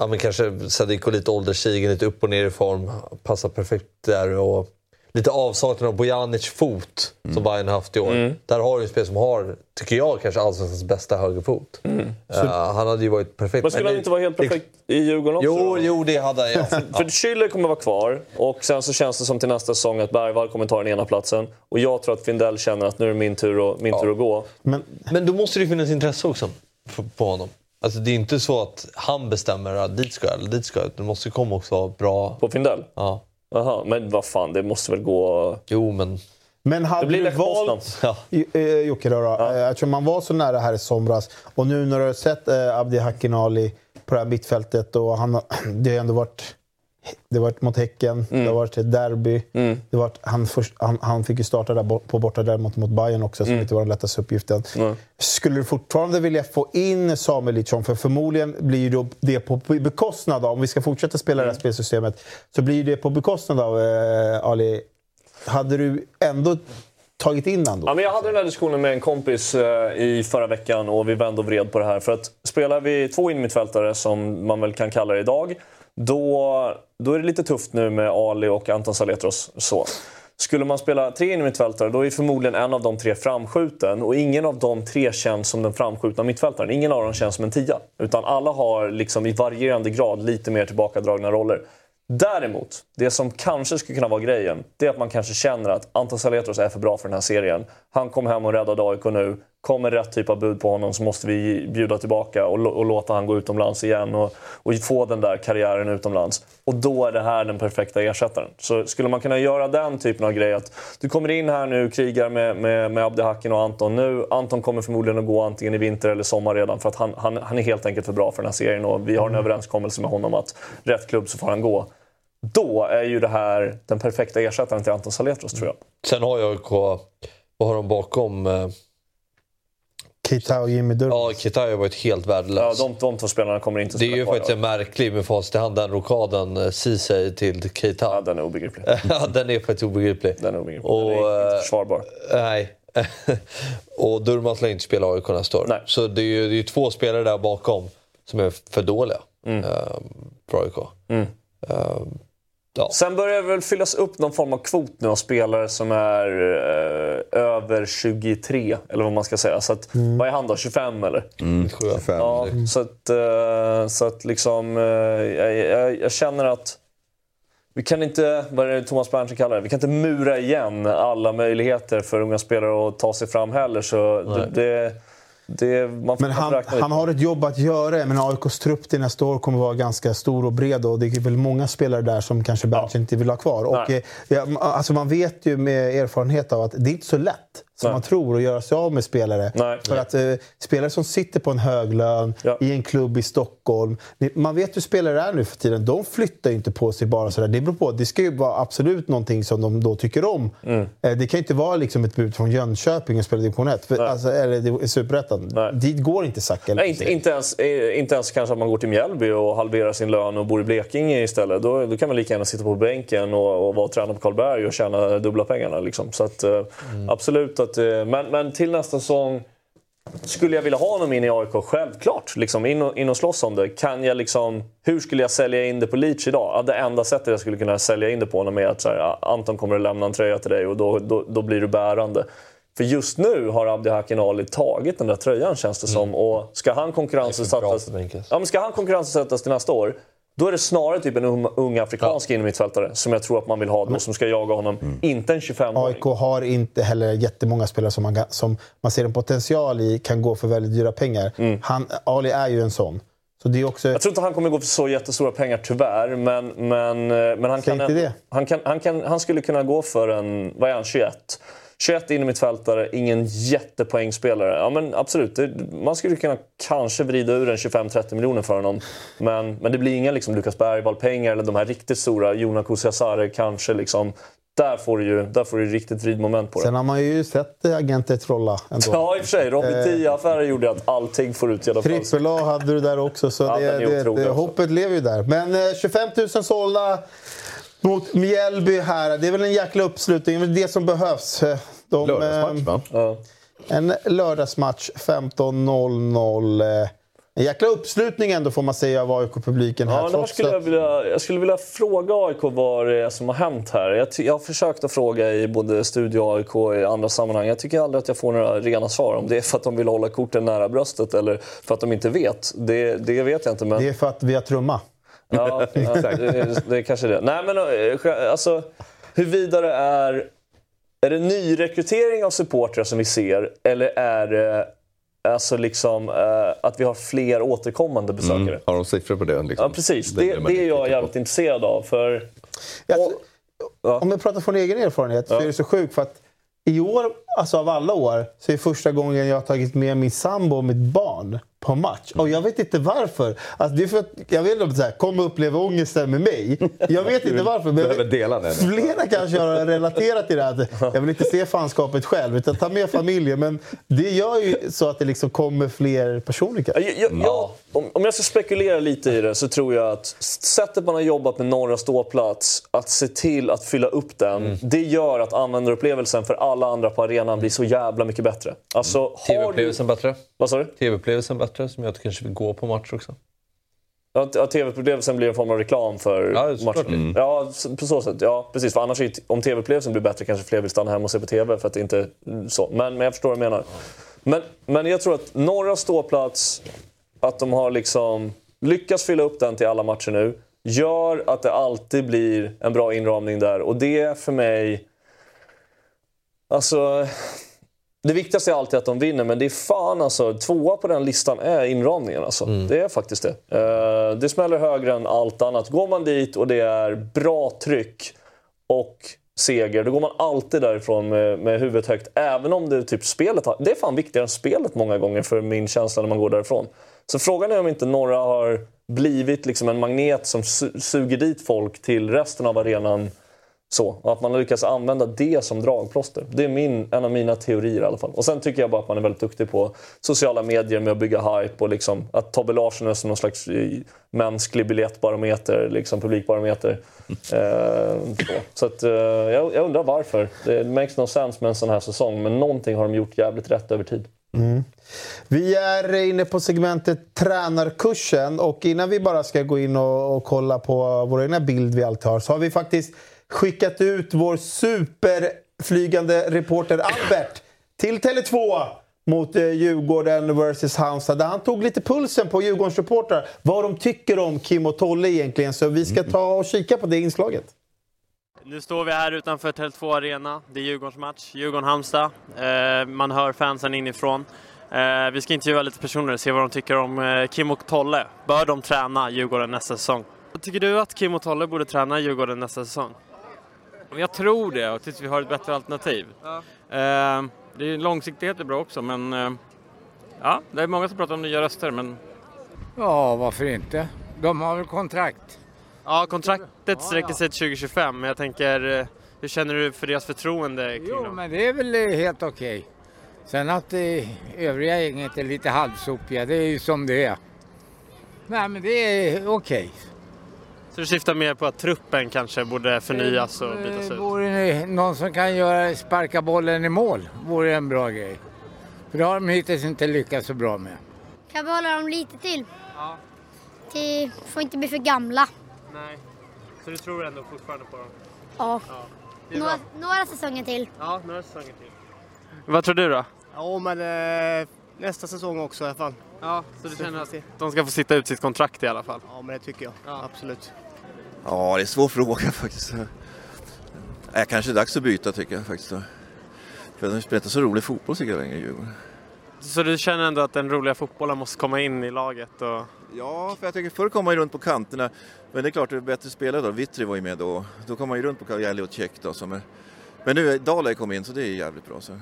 ja, men kanske Sadiko lite ålderstigen, lite upp och ner i form. Passar perfekt där. Och, lite avsaknad av Bojanic fot mm. som Bayern haft i år. Mm. Där har du en spelare som har, tycker jag, kanske allsvenskans bästa högerfot. Mm. Uh, han hade ju varit perfekt. Men skulle men han inte vara helt perfekt det, i Djurgården också? Jo, jo det hade han. Ja. för Schüller kommer vara kvar och sen så känns det som till nästa säsong att Bergvall kommer ta den ena platsen. Och jag tror att Findell känner att nu är det min tur, att, min ja. tur att gå. Men, men då måste det finnas intresse också på honom. Alltså det är inte så att han bestämmer att dit ska jag eller dit ska jag. Det måste komma också bra... På Findell? Ja. Jaha, men vad fan, det måste väl gå... Jo, men... Men hade det du valt... Ja. Eh, Jocke då, då. Ja. Eh, eftersom man var så nära här i somras och nu när du har sett eh, Abdi Hakinali på det här mittfältet och han, det har ändå varit det varit mot Häcken, mm. det varit ett derby. Mm. Det varit, han, först, han, han, fick ju starta där på borta där mot, mot Bayern också, som mm. inte var den lättaste uppgiften. Mm. Skulle du fortfarande vilja få in Samuel Lidsson? För förmodligen blir ju det på bekostnad av, om vi ska fortsätta spela det här mm. spelsystemet, så blir det på bekostnad av eh, Ali. Hade du ändå tagit in honom? Ja, men jag hade den här diskussionen med en kompis eh, i förra veckan och vi vände och vred på det här. För att spelar vi två innermittfältare, som man väl kan kalla det idag, då, då är det lite tufft nu med Ali och Anton Saletros. Så. Skulle man spela tre innermittfältare då är förmodligen en av de tre framskjuten och ingen av de tre känns som den framskjutna mittfältaren. Ingen av dem känns som en tia. Utan alla har liksom i varierande grad lite mer tillbakadragna roller. Däremot, det som kanske skulle kunna vara grejen, det är att man kanske känner att Anton Saletros är för bra för den här serien. Han kom hem och räddade AIK nu. Kommer rätt typ av bud på honom så måste vi bjuda tillbaka och, och låta han gå utomlands igen och, och, få den där karriären utomlands. Och då är det här den perfekta ersättaren. Så skulle man kunna göra den typen av grej att du kommer in här nu, krigar med, med, med Abdehakin och Anton nu. Anton kommer förmodligen att gå antingen i vinter eller sommar redan för att han, han, han är helt enkelt för bra för den här serien och vi har en överenskommelse med honom att rätt klubb så får han gå. Då är ju det här den perfekta ersättaren till Anton Saletros tror jag. Sen har jag vad har de bakom? Eh, Kita och Jimmy Durmaz. Ja, Kita har varit helt värdelös. Ja, de, de två spelarna kommer inte att spela Det är ju faktiskt en märklig med facit i hand, den rokaden eh, Ceesay till Keita. Ja, den är obegriplig. ja, den är faktiskt obegriplig. Den är obegriplig. Och, den är inte eh, försvarbar. Nej. och Durmaz lär inte spela AIK nästa år. Nej. Så det är ju det är två spelare där bakom som är för dåliga mm. uh, för AIK. Mm. Ja. Sen börjar det väl fyllas upp någon form av kvot nu av spelare som är eh, över 23, eller vad man ska säga. Så att, mm. Vad är han då? 25 eller? Mm, 25. Ja, så att, eh, så att liksom, eh, jag, jag, jag, känner att vi kan inte, vad är det Thomas Berntsen kallar det, vi kan inte mura igen alla möjligheter för unga spelare att ta sig fram heller. Så det, det, det, man får Men han, han har ett jobb att göra. Men AIKs trupp till nästa år kommer vara ganska stor och bred. Och det är väl många spelare där som kanske Berntsen inte vill ha kvar. Och, eh, ja, alltså man vet ju med erfarenhet av att det är inte så lätt som Nej. man tror att göra sig av med spelare. Nej. För att eh, spelare som sitter på en hög lön Ja. i en klubb i Stockholm. Man vet hur spelare är nu för tiden. De flyttar ju inte på sig bara sådär. Det beror på. Det ska ju vara absolut någonting som de då tycker om. Mm. Eh, Det kan ju inte vara liksom ett bud från Jönköping och spela division 1. För, alltså, eller Superettan. Dit går inte Zacke. Nej, inte, inte, ens, eh, inte ens kanske att man går till Mjällby och halverar sin lön och bor i Blekinge istället. Då, då kan man lika gärna sitta på bänken och, och vara tränare på Karlberg och tjäna dubbla pengarna. Liksom. Så att, eh, Absolut. Att, eh, men, men till nästa säsong skulle jag vilja ha honom in i AIK? Självklart. Liksom, in, och, in och slåss om det. Kan jag liksom, hur skulle jag sälja in det på Leach idag? Ja, det enda sättet jag skulle kunna sälja in det på honom är att så här, Anton kommer att lämna en tröja till dig och då, då, då blir du bärande. För just nu har Abdi Hakin Ali tagit den där tröjan känns det som. Och ska han konkurrensutsättas, ja, ska han konkurrensutsättas till nästa år då är det snarare typ en ung, afrikansk innermittfältare som jag tror att man vill ha då, som ska jaga honom. Inte en 25-åring. AIK har inte heller jättemånga spelare som man, som man ser en potential i kan gå för väldigt dyra pengar. Han, Ali är ju en sån. Så det är också... Jag tror inte han kommer gå för så jättestora pengar tyvärr, men, men, eh, men han, Säg kan. Han, kan, han, kan, han skulle kunna gå för en, vad är han, 21? 21 innermittfältare, ingen jättepoängspelare. Ja men absolut, det, man skulle kunna kanske vrida ur en 25-30 miljoner för honom. Men, men det blir inga liksom, Lukas Bergvall-pengar eller de här riktigt stora, Jona Kusiasare kanske. Liksom, där får du ju där får du riktigt vridmoment på det. Sen har man ju sett eh, agenter trolla ändå. Ja, i och för sig. Robin Eh, 10-affären gjorde att allting får ut i alla fall. Trippel A hade du där också, så Ja, det, det, det, hoppet lever ju där. Men eh, 25 000 sålda mot Mjällby här. Det är väl en jäkla uppslutning. Det är det som behövs. Eh, De, Lördagsmatch eh, va? Ja. En lördagsmatch 15.00. Eh, En jäkla uppslutning ändå får man säga av AIK-publiken här. Ja, det här trots skulle jag, vilja, jag skulle vilja fråga AIK vad det är som har hänt här. Jag, jag har försökt att fråga i både Studio AIK och i andra sammanhang. Jag tycker aldrig att jag får några rena svar. Om det är för att de vill hålla korten nära bröstet eller för att de inte vet. Det, det vet jag inte. Men... Det är för att vi har trumma. Ja, ja det, det är kanske det. Nej, men eh, alltså, huruvida det är... Är det nyrekrytering av supportrar som vi ser eller är det alltså liksom, eh, att vi har fler återkommande besökare? Har de siffror på det? Liksom? Ja, precis. Det Det, det är jag jävligt på. intresserad av. För... Jag, Och- ja. Om jag pratar från egen erfarenhet så är det så sjukt för att i år, alltså av alla år, så är det första gången jag har tagit med min sambo och mitt barn på match. Och jag vet inte varför. Alltså det är för att, jag vet inte, så här, uppleva ångesten med mig. Jag vet inte varför. Men dela den. Flera kanske har relaterat till det här. Jag vill inte se fanskapet själv, utan ta med familjen. Men det gör ju så att det liksom kommer fler personer. kanske. Jag, jag, jag, om, om jag ska spekulera lite i det så tror jag att sättet man har jobbat med norra ståplats, att se till att fylla upp den, det gör att användarupplevelsen för alla andra på arenan blir så jävla mycket bättre. Alltså, du... TV-upplevelsen bättre. Vad sa du? TV-upplevelsen bättre, som gör att du kanske vill gå på match också. Ja, TV-upplevelsen blir en form av reklam för Ja, matchen. Mm. Ja, på så sätt. Ja, precis. För annars, om TV-upplevelsen blir bättre kanske fler vill stanna hemma och se på TV för att det inte så. Men, men jag förstår vad du menar. Men, men jag tror att norra ståplats, att de har liksom lyckats fylla upp den till alla matcher nu, gör att det alltid blir en bra inramning där. Och det för mig... Alltså... Det viktigaste är alltid att de vinner, men det är fan alltså. Tvåa på den listan är inramningen alltså. Det är faktiskt det. Eh, det smäller högre än allt annat. Går man dit och det är bra tryck och seger, då går man alltid därifrån med, med huvudet högt. Även om det typ spelet har, Det är fan viktigare än spelet många gånger för min känsla när man går därifrån. Så frågan är om inte några har blivit liksom en magnet som su- suger dit folk till resten av arenan så, och att man har lyckats använda det som dragplåster. Det är min, en av mina teorier i alla fall. Och sen tycker jag bara att man är väldigt duktig på sociala medier med att bygga hype och liksom att Tobbe Larsson är som någon slags eh, mänsklig biljettbarometer, liksom publikbarometer. Eh, så så att, eh, jag, jag undrar varför. Det makes no sense med en sån här säsong, men någonting har de gjort jävligt rätt över tid. Vi är inne på segmentet tränarkursen och innan vi bara ska gå in och, och kolla på vår egna bild vi alltid har så har vi faktiskt skickat ut vår superflygande reporter Albert till Tele2 mot eh, Djurgården vs Halmstad där han tog lite pulsen på Djurgårdens reportrar vad de tycker om Kim och Tolle egentligen. Så vi ska ta och kika på det inslaget. Nu står vi här utanför Tele2 Arena. Det är Djurgårdens match, Djurgården-Halmstad. Eh, man hör fansen inifrån. Eh, vi ska intervjua lite personer och se vad de tycker om eh, Kim och Tolle. Bör de träna Djurgården nästa säsong? Tycker du att Kim och Tolle borde träna Djurgården nästa säsong? Jag tror det och tills vi har ett bättre alternativ. Ja. Det är, långsiktighet är bra också men ja, det är många som pratar om nya röster men... Ja, varför inte? De har väl kontrakt? Ja, kontraktet sträcker sig till 2025 men jag tänker eh, hur känner du för deras förtroende kring Jo, dem? men det är väl eh, helt okej. Sen att det övriga gänget är lite halvsopiga, det är ju som det är. Nej, men det är okej. Så du syftar mer på att truppen kanske borde förnyas och bytas ut? vore någon som kan göra, sparka bollen i mål, vore en bra grej. För det har de hittills inte lyckats så bra med. Kan behålla dem lite till. Ja. Till, får inte bli för gamla. Nej. Så du tror ändå fortfarande på dem? Ja. Ja. Några, några säsonger till. Ja, några säsonger till. Vad tror du då? Ja, men eh, nästa säsong också i alla fall. Ja, så du Så känner att de ska få sitta ut sitt kontrakt i alla fall? Ja, men det tycker jag. Absolut. Ja, det är en svår fråga faktiskt. Äh, kanske är dags att byta tycker jag faktiskt. För de spelar inte så rolig fotboll tycker jag längre i Djurgården. Så du känner ändå att den roliga fotbollen måste komma in i laget? Och... Ja, för jag tycker förr kom man ju runt på kanterna. Men det är klart, det är bättre spelare då. Vittry var ju med då. Då kom man ju runt på Kajalli och Check då. Som är... Men nu Dalej kom in så det är jävligt bra. Så. Men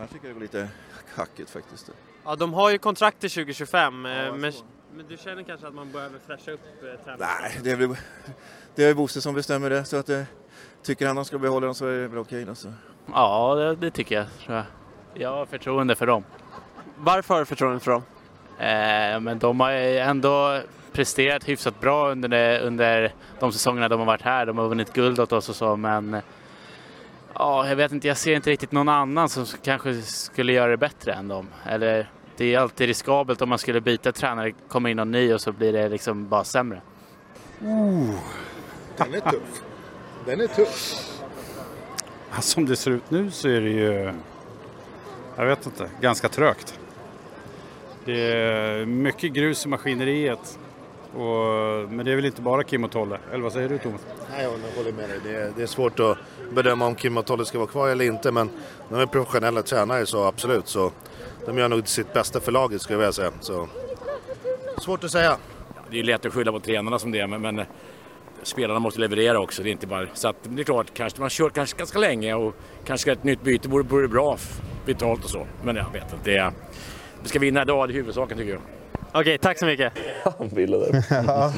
jag tycker det går lite hackigt faktiskt. Ja, de har ju kontrakt till 2025. eh, men, men du känner kanske att man behöver fräscha upp eh, tränaren? Nej, det är väl det är Bosse som bestämmer det. Så att, eh, tycker han de ska behålla dem så är det väl okej. då, så. Ja, det, det tycker jag. Tror jag. jag har förtroende för dem. Varför har du förtroende för dem? Eh, men de har ju ändå presterat hyfsat bra under, det, under de säsongerna de har varit här. De har vunnit guld åt oss och så, men ja, jag vet inte, jag ser inte riktigt någon annan som kanske skulle göra det bättre än dem. Eller, det är alltid riskabelt om man skulle byta tränare, kommer in någon ny och så blir det liksom bara sämre. Oh, den är tuff. Den är tuff. Som det ser ut nu så är det ju, jag vet inte, ganska trögt. Det är mycket grus i maskineriet. Och, men det är väl inte bara Kim och Tolle, eller vad säger du Thomas? Nej, jag håller med dig. Det är, det är svårt att bedöma om Kim och Tolle ska vara kvar eller inte. Men de är professionella tränare så absolut. Så de gör nog sitt bästa för laget skulle jag vilja säga. Så, svårt att säga. Det är lätt att skylla på tränarna som det är, men, men eh, spelarna måste leverera också. Det är inte bara, så att, det är klart, kanske man kört kanske ganska länge och kanske ett nytt byte vore, vore bra vitalt och så. Men jag vet inte. Det, är- vi ska vinna idag, det är huvudsaken tycker jag. Okej, tack så mycket. Han ville det. ja.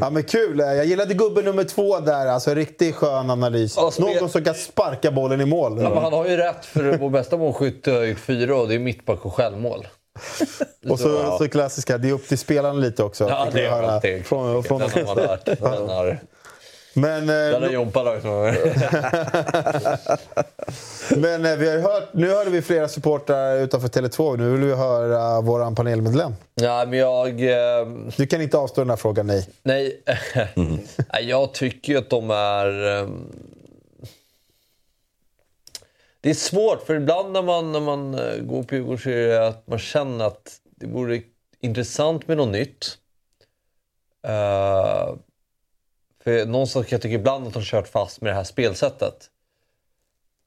ja, men kul. Jag gillade gubbe nummer två där. Alltså riktigt skön analys. Någon som kan sparka bollen i mål. Ja, men han har ju rätt, för vår bästa målskytt har gjort fyra och det är mittback och självmål. Och så, Ja. så klassiska, det är upp till spelarna lite också. Ja, det är höra alltid. Från, från Den har man hört. Den har, Men, den eh, Jompa dragit några gånger. men eh, vi har hört, nu hörde vi flera supportrar utanför Tele2. Nu vill vi höra vår panelmedlem. Ja, men jag... Eh, Du kan inte avstå den här frågan, nej. nej. Nej, jag tycker ju att de är... Eh, det är svårt, för ibland när man, när man eh, går på Djurgården så är det att man känner att det vore intressant med något nytt. Eh, för någonstans kan jag tycka ibland att de kört fast med det här spelsättet.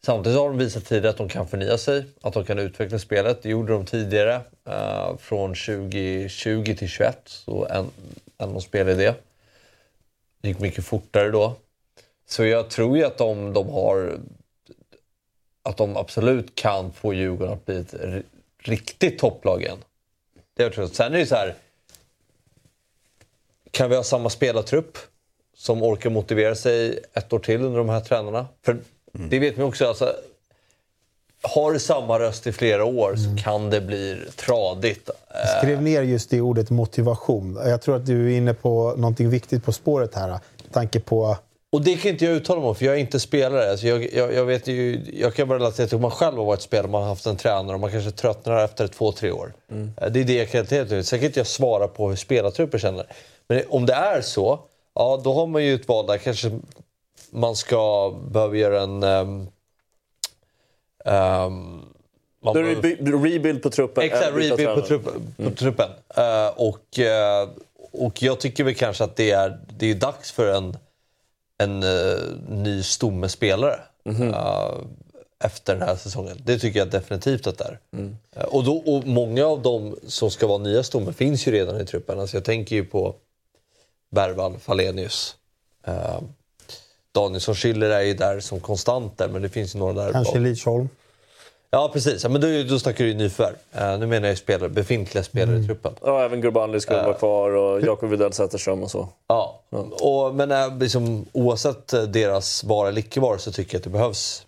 Samtidigt har de visat tidigare att de kan förnya sig, att de kan utveckla spelet. Det gjorde de tidigare, eh, från 2020 till 2021, så en, en de spelade det. Det gick mycket fortare då. Så jag tror ju att de, de har att de absolut kan få Djurgården att bli ett riktigt topplag igen. Det jag tror. Sen är det ju så här. Kan vi ha samma spelartrupp som orkar motivera sig ett år till under de här tränarna? För det vet man också. Alltså, har du samma röst i flera år så kan det bli tradigt. Jag skrev ner just det ordet motivation. Jag tror att du är inne på någonting viktigt på spåret här. Tanke på... Och det kan inte jag uttala mig om, för jag är inte spelare. Alltså jag, jag, jag, vet ju, jag kan bara relatera till om man själv har varit spelare, man har haft en tränare och man kanske tröttnar efter två, tre år. Eh, Det är det jag kan relatera till. Sen kan inte jag svara på hur spelartrupper känner. Men om det är så, ja då har man ju ett val där kanske man ska behöva göra en... Um, um, man Då är det rebuild på truppen. Exakt, eller byta rebuild på, trupp, på truppen. Eh, och, eh, och jag tycker väl kanske att det är, det är dags för en en eh, ny stomme-spelare eh, efter den här säsongen. Det tycker jag definitivt att det är. Eh, och, då, och många av dem som ska vara nya stomme finns ju redan i truppen. Alltså jag tänker ju på Bergvall, Falenius. Eh, Danielsson Schiller är ju där som konstanter, men det finns ju några där Kanske. Lidsholm. Ja, precis. Ja, men då, då snackar du ju nyförvärv. Eh, nu menar jag spelare, befintliga spelare i truppen. Ja, även Gurbanli skulle vara kvar och Jakob Widell Zetterström och så. Ja, och, men äh, liksom, oavsett eh, deras vara eller icke vara så tycker jag att det behövs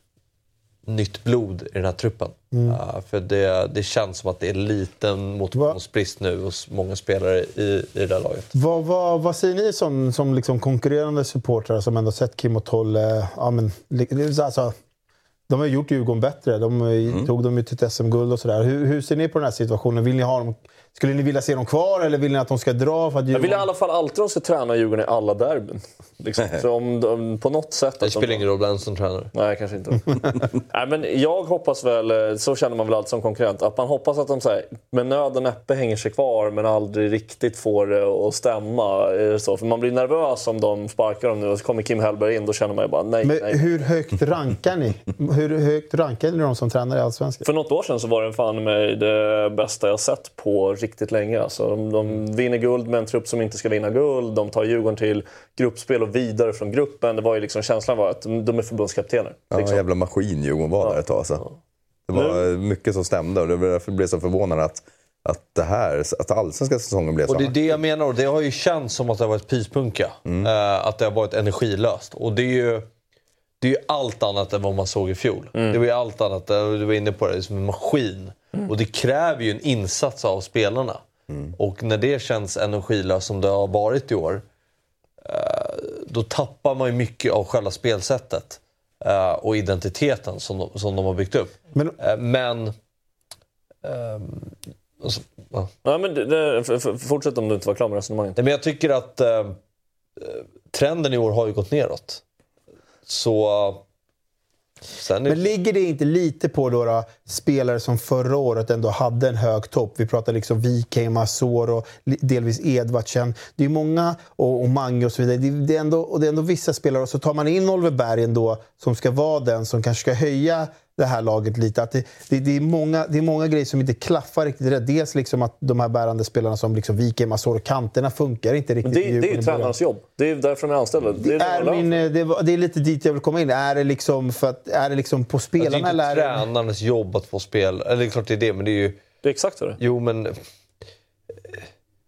nytt blod i den här truppen. Mm. Ja, för det, det känns som att det är liten motivationsbrist nu hos många spelare i, i det där laget. Vad, vad, vad säger ni som, som liksom konkurrerande supportrar som ändå sett Kim och Tolle? Ja, men, alltså, de har gjort Djurgården bättre. De eh, tog dem ju till ett SM-guld och sådär. Hur, hur ser ni på den här situationen? Vill ni ha dem, skulle ni vilja se dem kvar eller vill ni att de ska dra? För att Jag vill i alla fall alltid att de ska träna Djurgården i alla derbyn. Liksom. Så om de, på något sätt... Det spelar ingen roll vem som tränar. Nej, kanske inte. Nej, men jag hoppas väl, eh, så känner man väl alltid som konkurrent, att man hoppas att de så här, med nöd och näppe hänger sig kvar men aldrig riktigt får det att stämma. eh, Så. För man blir nervös om de sparkar dem nu och så kommer Kim Hellberg in, då känner man ju bara nej, Men nej. hur högt rankar ni? Hur högt rankar ni de som tränar i Allsvenskan? För något år sedan så var det fan med det bästa jag sett på riktigt länge. Alltså, de, de vinner guld med en trupp som inte ska vinna guld. De tar Djurgården till gruppspel och vidare från gruppen. Det var ju liksom, känslan var att de är förbundskaptener. Ja, liksom. jävla maskin Djurgården var där ett tag. Alltså. Det var mycket som stämde och det var därför jag blev så förvånad att, att, det här, att allsvenska säsongen blev så Och det är det jag menar. och Det har ju känts som att det har varit pyspunka. Eh, att det har varit energilöst. Och det är ju, det är ju allt annat än vad man såg i fjol. Det var ju allt annat, eh, du var inne på det, det är som en maskin. Och det kräver ju en insats av spelarna. Och när det känns energilöst som det har varit i år, eh, då tappar man ju mycket av själva spelsättet. eh, och identiteten som de, som de har byggt upp. Men, men ehm, alltså, ja. Nej, men det, det, fortsätt om du inte var klar med resonemanget. Men jag tycker att eh, trenden i år har ju gått neråt. Så... Sen är... Men ligger det inte lite på då, då spelare som förra året ändå hade en hög topp? Vi pratar liksom Wikheim, Masor och delvis Edvardsen. Det är många, och, och Mange och så vidare. Det, det, är ändå, och det är ändå vissa spelare. Och så tar man in Oliver Berg ändå, som ska vara den som kanske ska höja det här laget lite. Att det, det, det, är många, det är många grejer som inte klaffar riktigt rätt. Dels liksom att de här bärande spelarna som liksom Wikheim, Masor och kanterna funkar inte Men riktigt. det, det är ju tränarens jobb. Det är därför de är anställda. Det är, är det min, det, är lite dit jag vill komma in. Är det liksom, för att, är det liksom på Alltså, det är spelarna inte eller tränarens jobb att få spel. Eller det är klart det är det, men det är ju... Det är exakt vad det är. Jo, men... eh,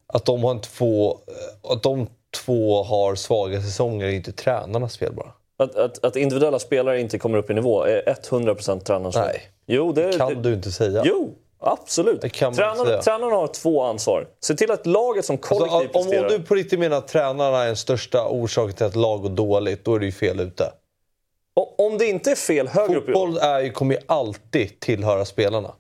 Att de, har en två, eh, att de två har svaga säsonger är inte tränarnas fel bara. Att, att, att individuella spelare inte kommer upp i nivå är 100% tränarens. Nej. Jo, det, kan det, du inte säga. Jo, absolut. Det Tränaren, har två ansvar. Se till att laget som kollektiv Alltså, om, om presterar. du på riktigt menar att tränarna är den största orsaken till att lag går dåligt, då är du ju fel ute. O- Om det inte är fel högre upp i Fotboll är, kommer ju alltid tillhöra spelarna.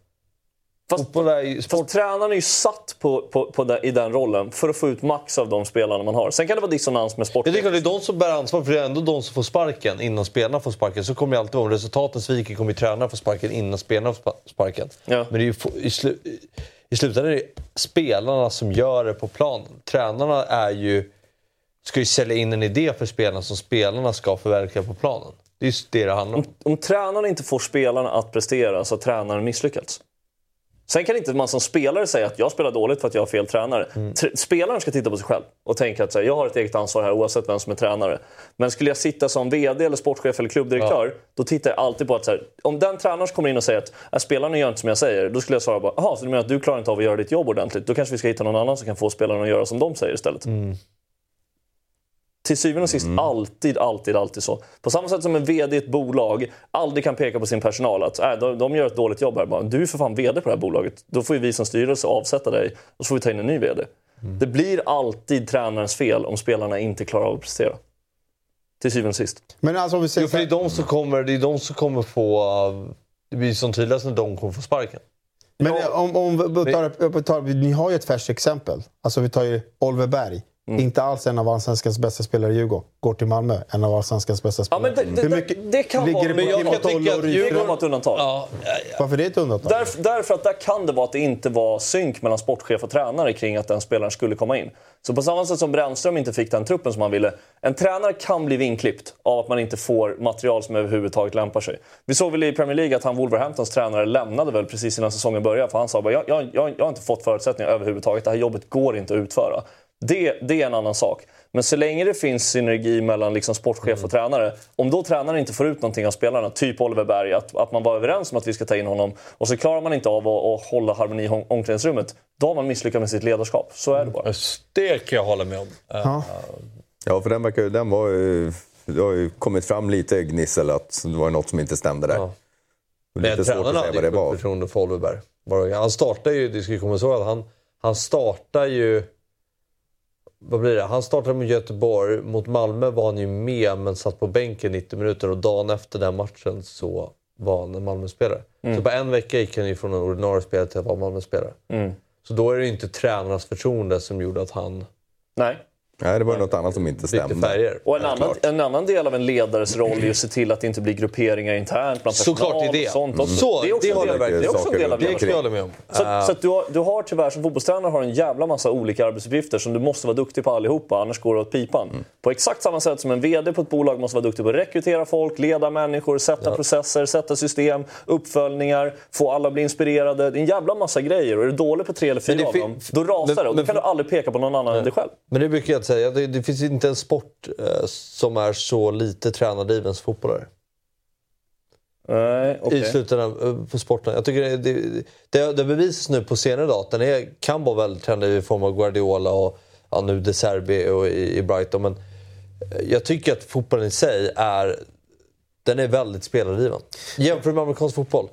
Fast, är ju, Fast tränaren är ju satt på, på, på den, i den rollen för att få ut max av de spelarna man har. Sen kan det vara dissonans med sport. Jag tycker att det är de som bär ansvar, för det är ändå de som får sparken innan spelarna får sparken. Så kommer det alltid vara. Om resultaten sviker kommer ju tränarna få sparken innan spelarna får spa- sparken. Ja. Men det är ju, i, slu, i slutändan är det spelarna som gör det på planen. Tränarna är ju, ska ju sälja in en idé för spelarna som spelarna ska förverkliga på planen. Det är just det det handlar om. Om tränaren inte får spelarna att prestera så har tränaren misslyckats. Sen kan inte man som spelare säga att jag spelar dåligt för att jag har fel tränare. Tr- Spelaren ska titta på sig själv och tänka att här, jag har ett eget ansvar här oavsett vem som är tränare. Men skulle jag sitta som VD, eller sportchef eller klubbdirektör, då tittar jag alltid på att här, om den tränaren kommer in och säger att "Äh, spelarna gör inte som jag säger, då skulle jag svara bara, jaha, så du menar att du klarar inte av att göra ditt jobb ordentligt? Då kanske vi ska hitta någon annan som kan få spelarna att göra som de säger istället. Till syvende och sist alltid, alltid, alltid så. På samma sätt som en VD i ett bolag aldrig kan peka på sin personal att äh, de, de gör ett dåligt jobb här. Bara, du är för fan VD på det här bolaget. Då får ju vi som styrelse avsätta dig och så får vi ta in en ny VD. Det blir alltid tränarens fel om spelarna inte klarar av att prestera. Till syvende och sist. Men alltså om vi säger Jo, för det är de som kommer, det är de som kommer få... Det blir som tydligast när de kommer få sparken. Men om, om vi tar, vi tar, ni har ju ett färskt exempel. Alltså vi tar ju Oliver Berg. Inte alls en av allsvenskans bästa spelare i Djurgården. Går till Malmö, en av allsvenskans bästa Ja, spelare. men det, det, Hur mycket det kan ligger vara, det på men Kim och Tolle och det Rydström? kan vara ett undantag. Varför det är ett undantag? Därför, därför att där kan det vara att det inte var synk mellan sportchef och tränare kring att den spelaren skulle komma in. Så på samma sätt som Brännström inte fick den truppen som han ville. En tränare kan bli vinklippt av att man inte får material som överhuvudtaget lämpar sig. Vi såg väl i Premier League att han Wolverhamptons tränare lämnade väl precis innan säsongen började. För han sa bara, jag, jag, jag, jag har inte fått förutsättningar överhuvudtaget. Det här jobbet går inte att utföra. Det, det är en annan sak. Men så länge det finns synergi mellan liksom sportchef och tränare. Om då tränaren inte får ut någonting av spelarna, typ Oliver Berg, att, att man var överens om att vi ska ta in honom och så klarar man inte av att, att hålla harmoni i om- omklädningsrummet. Då har man misslyckats med sitt ledarskap. Så är det bara. Det kan jag hålla med om. Ja. Ja, för den, verkar, ju- den var ju... Det har ju kommit fram lite gnissel att det var något som inte stämde där. Ja. Det är Men Lite svårt tränaren att säga hade vad det ju var. förtroende för Oliver. Bara- Han startar ju, det ska ju komma så att han, han startar ju... Vad blir det? Han startade mot Göteborg. Mot Malmö var han ju med men satt på bänken 90 minuter och dagen efter den matchen så var han en Malmö-spelare. Mm. Så på en vecka gick han ju från en ordinarie spelare till att vara Malmö-spelare. Mm. Så då är det ju inte tränarnas förtroende som gjorde att han Nej. Nej, det var något annat som inte stämde. Och en Ja, annan, en annan del av en ledares roll är ju att se till att det inte blir grupperingar internt bland personal. Såklart det är det. och Sånt också. Så, det är också det en del, det är också en del av Det ledarskap. jag med om. Så, Eh, så att du, har, du har tyvärr som fotbollstränare har en jävla massa olika arbetsuppgifter som du måste vara duktig på allihopa, annars går det åt pipan. Mm. På exakt samma sätt som en VD på ett bolag måste vara duktig på att rekrytera folk, leda människor, sätta processer, sätta system, uppföljningar, få alla att bli inspirerade. Det är en jävla massa grejer och är du dålig på tre eller fyra det av dem, då rasar men- det och då men- kan du aldrig peka på någon annan än dig själv. Men det brukar jag säga, det, det finns inte en sport eh, som är så lite tränardriven som fotboll är. Nej, okej. I slutändan eh, på sporten. Jag tycker det, det, det, det bevisas nu på senare dag att den är, kan vara väldigt tränadriven i form av Guardiola och ja, nu De Serbi och i, i Brighton. Men eh, jag tycker att fotbollen i sig är, den är väldigt spelardriven. Jämför med amerikansk fotboll.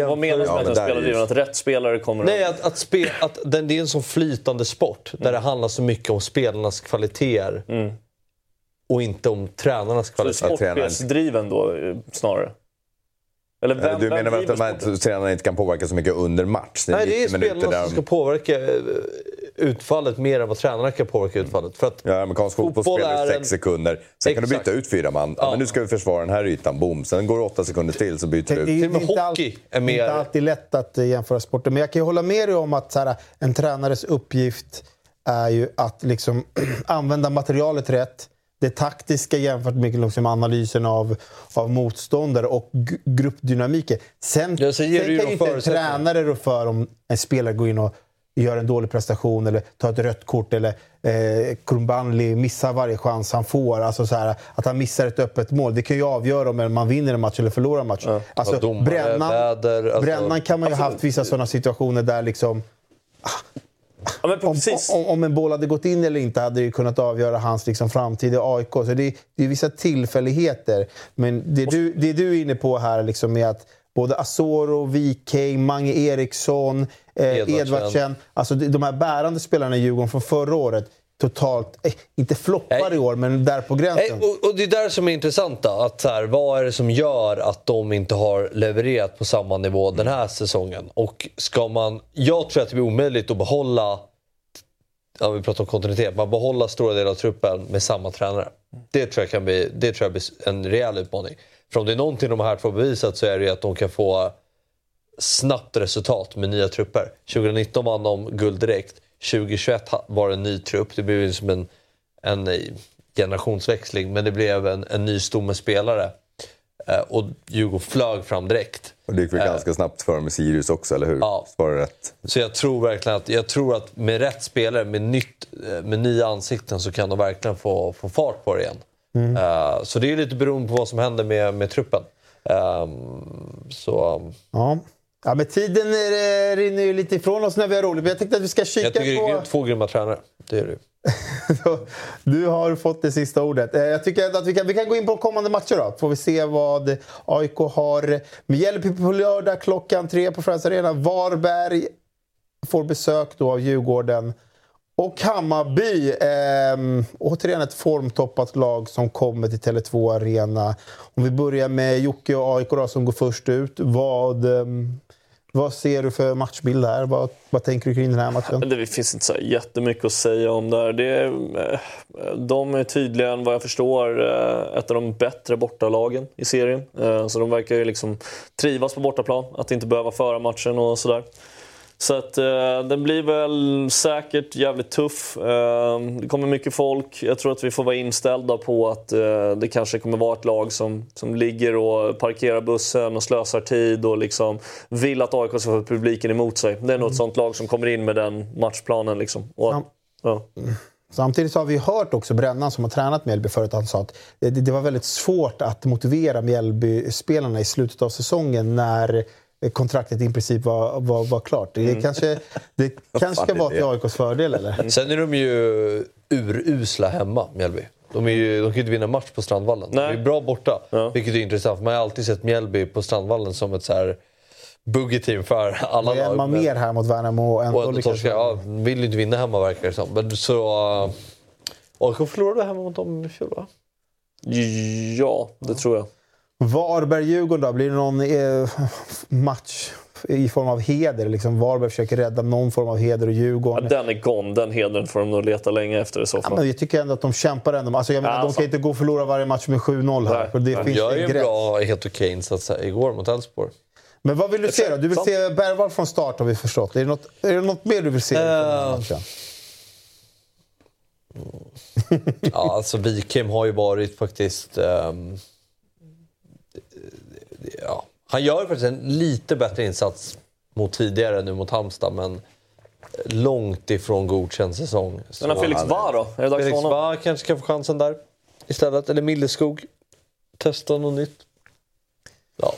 Vad menas med att den spelar driven? Att rätt spelare kommer... Nej, att, att, spe, att den, det är en sån flytande sport där det handlar så mycket om spelarnas kvaliteter och inte om tränarnas Så det kvaliteter. sportchefsdriven då, eh, snarare? Eller vem, du menar väl att driver de här tränarna inte kan påverka så mycket under match? Nej, det är 90 minuter spelarna som ska påverka eh, utfallet mer än vad tränarna kan påverka utfallet. För att Ja, amerikansk fotboll, Fotboll spelar är i sex en- sekunder. Sen kan du Exakt. byta ut fyra man. Ja. Men nu ska vi försvara den här ytan. Boom. Sen går det åtta sekunder till så byter du Det ut. är, det är inte, all, är mer- inte alltid lätt att eh, jämföra sporter. Men jag kan ju hålla med dig om att så här, en tränares uppgift är ju att liksom, använda materialet rätt. Det taktiska jämfört med liksom, analysen av, av motståndare och gruppdynamiken. Sen, Ja, sen det kan ju inte en tränare rå för om en spelare går in och gör en dålig prestation eller tar ett rött kort eller eh, Kurbanli missar varje chans han får. Alltså så här, att han missar ett öppet mål. Det kan ju avgöra om man vinner en match eller förlorar en match. Alltså, Ja, domare, brännan, väder, alltså- brännan kan man ju ha haft vissa sådana situationer där liksom... Ja, men Om, om, om en boll hade gått in eller inte hade det ju kunnat avgöra hans liksom, framtid i AIK. Så det, det är vissa tillfälligheter. Men det du, det du är inne på här liksom är att både Asoro, Wikheim, Mange Eriksson, eh, Edvardsen. Alltså de här bärande spelarna i Djurgården från förra året totalt, eh, inte floppar i år, men där på gränsen. Nej, och, och det är där som är intressant. Då, att så här, vad är det som gör att de inte har levererat på samma nivå den här säsongen? Och ska man, jag tror att det blir omöjligt att behålla Ja, vi pratar om kontinuitet. Man behålla stora delar av truppen med samma tränare. Det tror jag kan bli, det tror jag blir en rejäl utmaning. För om det är någonting de här två bevisat så är det ju att de kan få snabbt resultat med nya trupper. 2019 vann de guld direkt. 2021 ha- var det en ny trupp. Det blev ju som en, en eh, generationsväxling. Men det blev en, en ny stomme spelare. Eh, och Djurgården flög fram direkt. Och det gick väl Eh, ganska snabbt för med Sirius också, eller hur? Ja. Var det rätt? Så jag tror verkligen att, jag tror att med rätt spelare, med, nytt, eh, med nya ansikten så kan de verkligen få, få fart på det igen. Mm. Eh, så det är lite beroende på vad som händer med, med truppen. Ehm, så Ja. Ja, men tiden eh, rinner ju lite ifrån oss när vi har roligt. Men jag tänkte att vi ska kika jag tycker på... det är två grymma tränare. Det är det. Du har fått det sista ordet. Eh, Jag tycker att vi kan, vi kan gå in på kommande matcher då. Får vi se vad AIK har. Mjällby på lördag klockan tre på Friends Arena. Varberg får besök då av Djurgården. Och Hammarby, eh, återigen ett formtoppat lag som kommer till Tele2 Arena. Om vi börjar med Jocke och AIK då, som går först ut. Vad, eh, Vad ser du för matchbild här? Vad, vad tänker du kring den här matchen? Det finns inte så jättemycket att säga om där. Det är, eh, de är tydligen, vad jag förstår, eh, ett av de bättre bortalagen i serien. Eh, så de verkar ju liksom trivas på bortaplan, att inte behöva föra matchen och sådär. Så att eh, den blir väl säkert jävligt tuff. Eh, det kommer mycket folk. Jag tror att vi får vara inställda på att eh, det kanske kommer vara ett lag som, som ligger och parkerar bussen och slösar tid och liksom vill att AIK ska få publiken emot sig. Det är nog ett sånt lag som kommer in med den matchplanen. Liksom. Och, Sam- ja. Samtidigt har vi hört också Brännan som har tränat Mjällby förut, han sa att det, det var väldigt svårt att motivera Mjällby-spelarna i slutet av säsongen när kontraktet i princip var, var, var klart. Det Mm. kanske, det kanske ska vara till AIKs fördel, eller? Sen är de ju urusla hemma, Mjällby. De, är ju, de kan ju inte vinna match på Strandvallen. De är bra borta, vilket är intressant. Man har alltid sett Mjällby på Strandvallen som ett så här boogie-team för alla Det är lag. man mer här mot Värnamo än Och ändå torska, ja, vill ju inte vinna hemma verkar det som. Men så... Uh, AIK förlorade hemma mot dem i fjol va? Ja, det tror jag. Varberg-Djurgården då? Blir det någon eh, match i form av heder? Liksom Varberg försöker rädda någon form av heder och Ja, Djurgården. den är gone. Den hedern får de nog leta länge efter i så Ja, fall. men jag tycker ändå att de kämpar ändå. Alltså, jag menar, Ja, de kan sant. inte gå och förlora varje match med 7-0 här. För det finns gör ju en bra, helt okej insats igår mot Elfsborg. Men vad vill du se då? Du vill Sant. se Bergvall från start har vi förstått. Är det något, är det något mer du vill se? matchen? Ja, alltså Wikheim har ju varit faktiskt... ehm, ja. Han gör faktiskt en lite bättre insats mot tidigare nu mot Halmstad, men långt ifrån godkänd säsong. Men har Felix Var då? Är det dags Felix honom? Var kanske ska få chansen där istället. Eller Milleskog. Testa något nytt. Ja.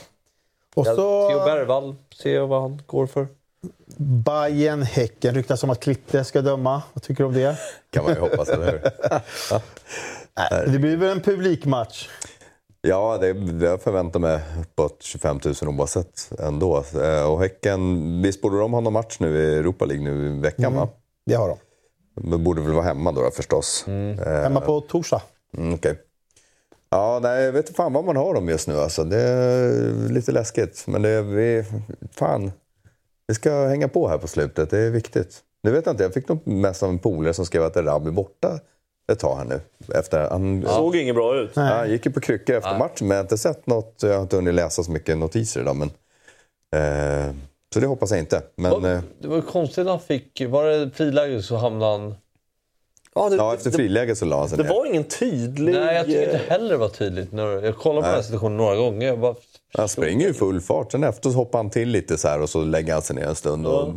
Och Ja, så- Theo Bergvall, se vad han går för. Bayern Häcken ryktas om att Klitte ska döma. Vad tycker du om det? Kan man ju hoppas, eller hur? Nej, det blir väl en publikmatch? Ja, det, jag förväntar mig uppåt 25 000 oavsett ändå. Eh, Och Häcken, visst borde de ha någon match nu i Europa League nu i veckan Mm. va? Det har de. De borde väl vara hemma då, då förstås. Eh, Hemma på torsdag. Mm, Okej. Ja, nej, jag vet fan vad man har dem just nu alltså. Det är lite läskigt. Men det är, vi, fan, vi ska hänga på här på slutet. Det är viktigt. Nu vet jag inte, jag fick nog mest av en polare som skrev att Erabi är borta ett tag här nu. Efter, han Det såg inget bra ut. Ja, han gick ju på kryckor efter matchen, men jag har inte sett något. Jag har inte hunnit läsa så mycket notiser idag. Men, eh, så det hoppas jag inte. Men, eh, Det var konstigt att han fick... Var det friläge så hamnade han... Ja, det, ja, efter friläget så la han sig det ner. var ingen tydlig... Nej, jag tycker inte heller det var tydligt. När, jag kollade på Nej. den här situationen några gånger. Jag bara, Han springer ju i full fart. Sen efter så hoppar han till lite så här och så lägger han sig ner en stund. Och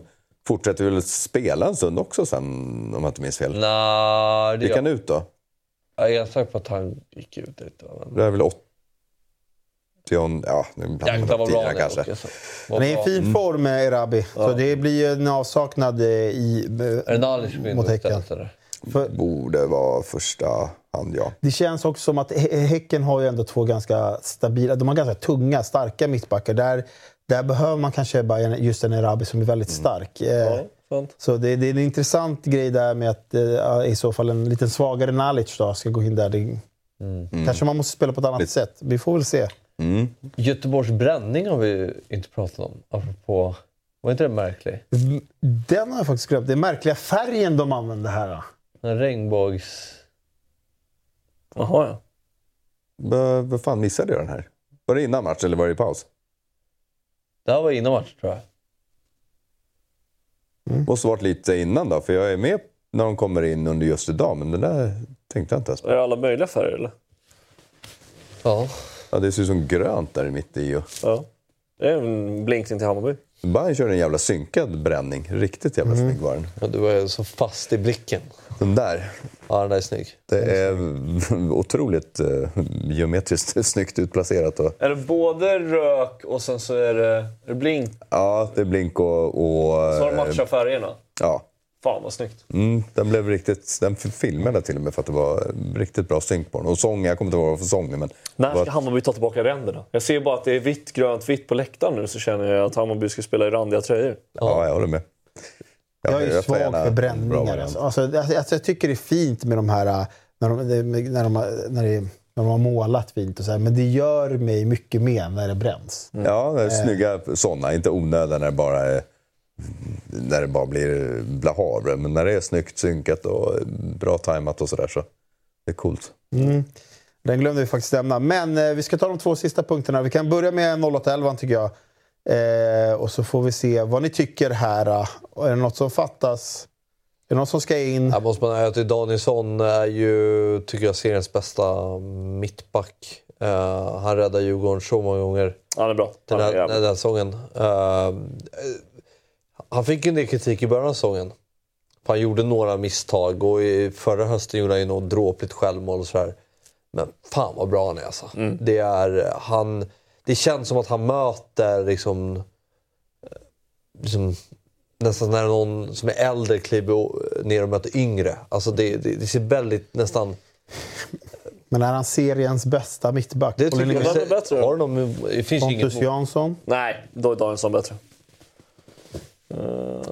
fortsätter väl spela en stund också sen, om jag inte minns fel. Nej, det Gick han ut då? Jag är säker på att han gick ut lite. Men... Det är väl 80... Ja, nu blandar vad upp tiderna kanske. Han är i fin Mm. form med Erabi. Så det blir ju en avsaknad eh, i, Är det Nalic som är mot Häcken. För Borde vara första hand, ja. det känns också som att Hä- Häcken har ju ändå två ganska stabila, de har ganska tunga, starka mittbackar. Där, där behöver man kanske bara just en Erabi som är väldigt Mm. stark. Eh, sant. Så det, det är en intressant grej där med att eh, i så fall en lite svagare Nalic då ska gå in där. Det, Kanske man måste spela på ett annat sätt. Vi får väl se. Mm. Göteborgs bränning har vi ju inte pratat om. Apropå... Var inte det märklig? Den har jag faktiskt glömt. Det är märkliga färgen de använder här. Då. En regnbågs... Jaha, ja. Vad vad fan missade jag den här? Var det innan match eller var det i paus? Det här var innan match tror jag. Måste varit lite innan då, för jag är med när de kommer in under just idag. Men det där tänkte jag inte ens på. Är det alla möjliga färger eller? Ja. Ja, det ser ut som grönt där mitt i. Och... Ja. Det är en blinkning till Hammarby. Bayern kör en jävla synkad bränning. Riktigt jävla snygg var den. Ja, du var så fast i blicken. Den där. Ja, den där är snygg. Det är otroligt uh, geometriskt snyggt utplacerat. Och, Är det både rök och sen så är det, är det blink? ja, det är blink och... och Så har de eh, matchat färgerna. Ja. Fan vad snyggt. Mm, den blev riktigt... Den filmade till och med för att det var riktigt bra synk på den. Och sång, jag kommer inte ihåg vad var för sång men... När ska Hammarby ta tillbaka ränderna? Jag ser bara att det är vitt, grönt, vitt på läktaren nu så känner jag att Hammarby ska spela i randiga tröjor. Ja, jag håller med. Jag är ju svag för bränningar. Alltså. Alltså, alltså, jag tycker det är fint med de här... När, de, när, de, när, det, när de har målat fint och så här, men det gör mig mycket mer när det bränns. Ja, det är Eh. snygga sådana. Inte onödiga när det bara är när det bara blir blahavre. Men när det är snyggt synkat och bra tajmat och sådär så det är coolt. Mm. Den glömde vi faktiskt nämna. Men eh, vi ska ta de två sista punkterna. Vi kan börja med 0811 tycker jag. Eh, och så får vi se vad ni tycker här. eh. Är det något som fattas? Är det något som ska in? Här måste man säga att Danielsson är ju, tycker jag, seriens bästa mittback. Eh, han räddar Djurgården så många gånger Han är bra. den Han är här, den här säsongen. Han fick en del kritik i början av säsongen. Han gjorde några misstag och i förra hösten gjorde han ju något dråpligt självmål och sådär. Men fan vad bra han är alltså. Mm. Det, är, han, det känns som att han möter liksom, eh, liksom nästan när någon som är äldre kliver ner och möter yngre. Alltså det, det, det ser väldigt nästan... Men är han seriens bästa mittback? Det tycker jag. är bättre? Har de, det finns Pontus. Jansson? Nej, då är Danielsson bättre.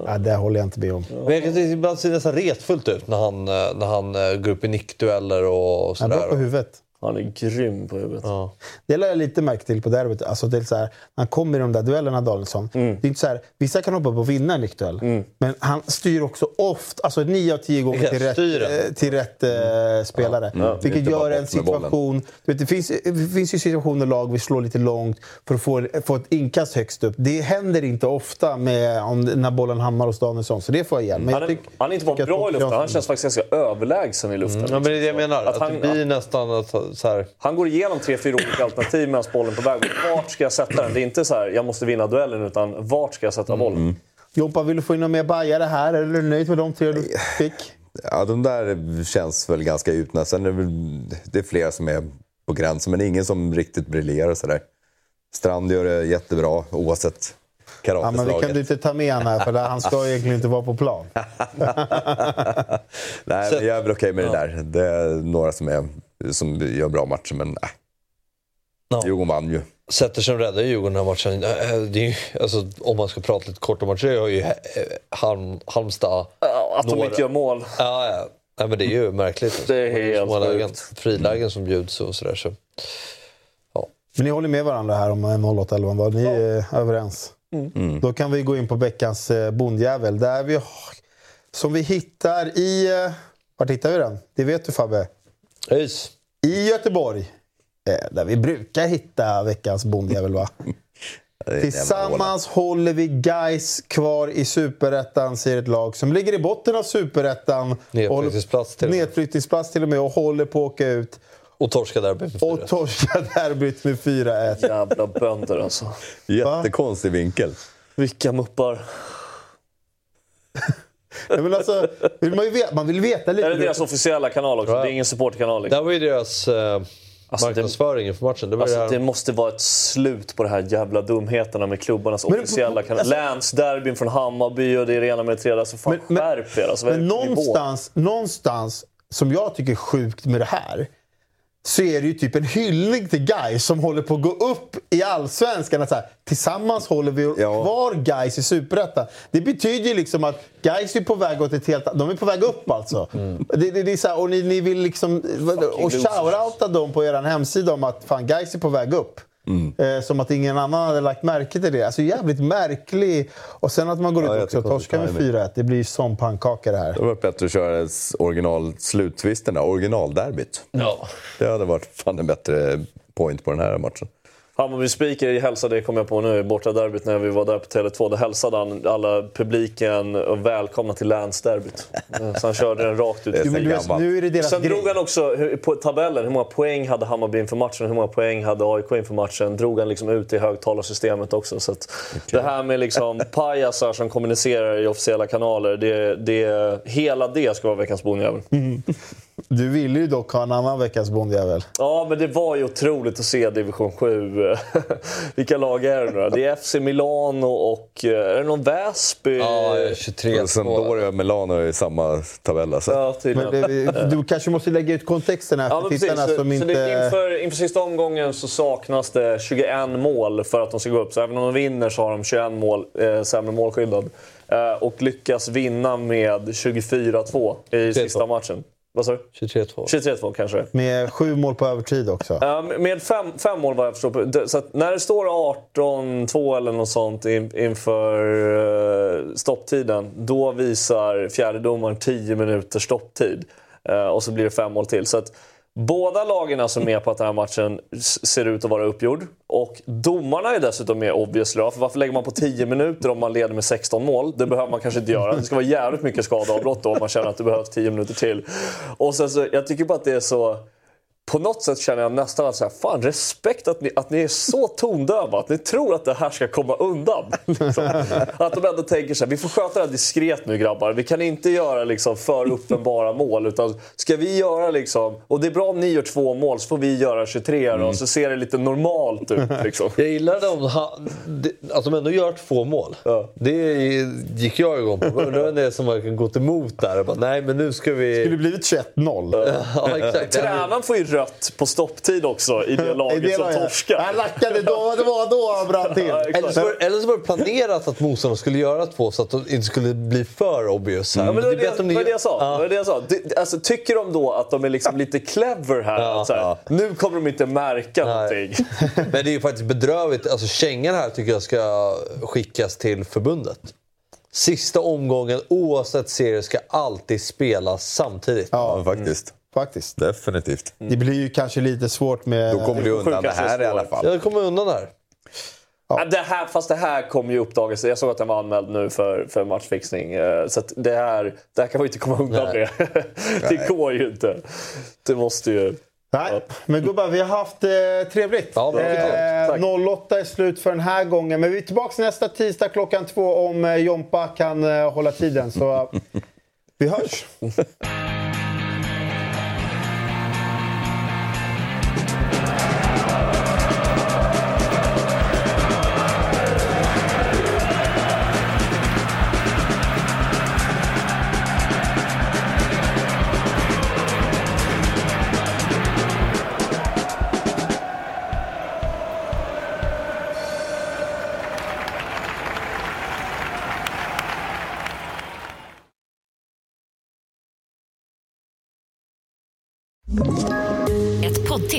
Nej, det håller jag inte med om. Men ibland ser det nästan retfullt ut när han, eh, när han eh, går upp i nickdueller och Han är bra sådär. på huvudet. Han är grym på huvudet. Ja. Det lade jag lite märke till på derbyt. Alltså det är så här, när han kommer i de där duellerna, Danielsson. Mm. Det är inte så här, vissa kan hoppa på och vinna en nickduell. Men han styr också ofta, alltså nio av tio gånger Vilka till rätt, eh, till rätt eh, spelare. Ja, Vilket inte bara gör en situation... Du vet, det, finns, det finns ju situationer lag vill slå lite långt för att få, få ett inkast högst upp. Det händer inte ofta med, om, när bollen hamnar hos Danielsson, så det får jag igen. Men Han jag är, tyck- han är inte bara att bra i luften, han känns faktiskt ganska överlägsen i luften. Mm, ja, men det är det jag menar. Att, Att han- det blir nästan att, här... Han går igenom tre, fyra olika alternativ medan bollen är på väg. Vart ska jag sätta den? Det är inte så här, jag måste vinna duellen, utan vart ska jag sätta bollen? Jompa, vill du få in några mer bajare här? Eller är du nöjd med de tre du fick? Ja, de där känns väl ganska utna. Sen är det, väl, det är flera som är på gränsen, men ingen som riktigt briljerar sådär. Strand gör det jättebra oavsett Ja, men vi karateslaget. kan du inte ta med han här, för han ska egentligen inte vara på plan. Nej, men jag är väl okej med det där. Det är några som, är, som gör bra matcher, men nej. Ja. Djurgården vann ju. Zetterström räddade Djurgården den här matchen. Eh, Det är ju, alltså, om man ska prata lite kort om matchen, jag har ju eh, Halm, Halmstad... Ja, Att de några- inte gör mål. Ja, ja. Nej, men det är ju märkligt. Det är helt sjukt. frilägen som bjuds och sådär. Så. Men ni håller med varandra här om 0811, var ni är överens? Mm. Då kan vi gå in på veckans eh, bondjävel. Där vi, som vi hittar i... eh, Vart hittar vi den? Det vet du Fabbe. Öis. I Göteborg. Eh, Där vi brukar hitta veckans bondjävel va? Tillsammans håller vi guys kvar i Superettan, säger ett lag som ligger i botten av Superettan. Nedflyttningsplats till. Nedflyttningsplats till och med och håller på att åka ut. Och torska derbyt med Och torska derbyt med 4-1. Jävla bönder alltså. Jättekonstig vinkel. Vilka muppar. Nej, men alltså, vill man, ju veta, man vill veta lite. Är det deras officiella kanal också? Det är ingen supportkanal. Liksom. Där var ju deras eh, Alltså, det- marknadsföring inför matchen. Det var Alltså, det det måste vara ett slut på de här jävla dumheterna med klubbarnas Men- officiella kanal. alltså- Länsderbyn från Hammarby och det är rena med det tredje. Alltså fan skärp er. Alltså, är Men det nivå? någonstans, någonstans, som jag tycker är sjukt med det här, så är det ju typ en hyllning till guys som håller på att gå upp i Allsvenskan. Att så här, tillsammans håller vi kvar guys i Superettan. Det betyder ju liksom att guys är på väg åt ett helt... De är på väg upp alltså. Det, det, det är så här, och ni, ni vill liksom... Och losers. shoutouta dem på er hemsida om att fan, guys är på väg upp. Eh, som att ingen annan hade lagt märke till det. Alltså jävligt märklig. Och sen att man går ut Ja, också och torskar med timing. 4-1. Det blir som pannkaka det här. Det hade varit bättre att köra original sluttvisten, originalderbyt. Ja. Det hade varit fan en bättre point på den här matchen. Hammarby Speaker hälsade, kom jag på nu, borta derbyt när vi var där på Tele2. Då hälsade han alla publiken och välkomna till länsderbyt. Så han körde den rakt ut. Det är Jo, men du vet, nu är det deras Sen grej. drog han också på tabellen hur många poäng hade Hammarby inför matchen och hur många poäng hade AIK inför matchen. Drog han liksom ut i högtalarsystemet också. Så att Det här med liksom pajasar som kommunicerar i officiella kanaler, det, det, hela det ska vara veckans bonjävel. Du ville ju dock ha en annan veckans bondjävel. Ja, men det var ju otroligt att se division 7. Vilka lag är det nu då? Det är FC Milano och... eh, Är det någon Väsby? Ja, 23 Och Sampdoria och Milano är i samma tabell. Alltså. Ja. Men det, du kanske måste lägga ut kontexten här Ja, för men precis. tittarna Så, som så inte... det, inför, inför sista omgången så saknas det 21 mål för att de ska gå upp. Så även om de vinner så har de 21 mål, eh, sämre målskillnad. Eh, och lyckas vinna med 24-2 i sista matchen. Vad sa du? 23-2. 23-2 kanske. Med sju mål på övertid också. Ja, med fem, fem mål vad jag förstår. Så när det står 18-2 eller något sånt in, inför eh, stopptiden, då visar fjärdedomaren 10 minuters stopptid. Eh, och så blir det fem mål till. Så att båda lagen som är alltså med på att den här matchen ser ut att vara uppgjord. Och domarna är dessutom med obviously. För varför lägger man på 10 minuter om man leder med 16 mål? Det behöver man kanske inte göra. Det ska vara jävligt mycket skadeavbrott då om man känner att det behövs 10 minuter till. Och sen så, jag tycker bara att det är så på något sätt känner jag nästan att så här, fan respekt att ni, att ni är så tondöva. Att ni tror att det här ska komma undan. Liksom. Att de ändå tänker så här, vi får sköta det här diskret nu grabbar. Vi kan inte göra liksom för uppenbara mål. Utan ska vi göra liksom, och det är bra om ni gör två mål så får vi göra 23 Mm. och så ser det lite normalt ut. Liksom. Jag gillar det det- att de ändå gör två mål. Det gick jag igång på. Det var det som man gått emot där. Bara, nej, men nu ska vi... skulle blivit 21-0. Ja, exakt. Tränaren får ju rött på stopptid också i det laget det som torskar. Han lackade då, det var då han brann till. Eller så, var, eller så var det planerat att motståndarna skulle göra två så att de inte skulle bli för obvious. Här. Ja, men det var är det, det, ni- var det jag sa. Ja. Det det jag sa. Det, alltså, tycker de då att de är liksom lite clever här? att så här Nu kommer de inte märka någonting. Men det är ju faktiskt bedrövligt. Alltså kängan här tycker jag ska skickas till förbundet. Sista omgången, oavsett serie, ska alltid spelas samtidigt. Ja, faktiskt. Faktiskt. Definitivt. Det blir ju kanske lite svårt med... Då kommer du undan det här i alla fall. Ja, det kommer undan här. Ja. Det här, fast det här kommer ju uppdagas. Jag såg att den var anmäld nu för, för matchfixning. eh, Så att det, här, det här kan man ju inte komma undan Nej. med. Det går ju inte. Det måste ju... Nej, men gubbar, vi har haft eh, trevligt. Ja, bra. eh, 08 är slut för den här gången. Men vi är tillbaka nästa tisdag klockan två om eh, Jompa kan eh, hålla tiden. Så vi hörs.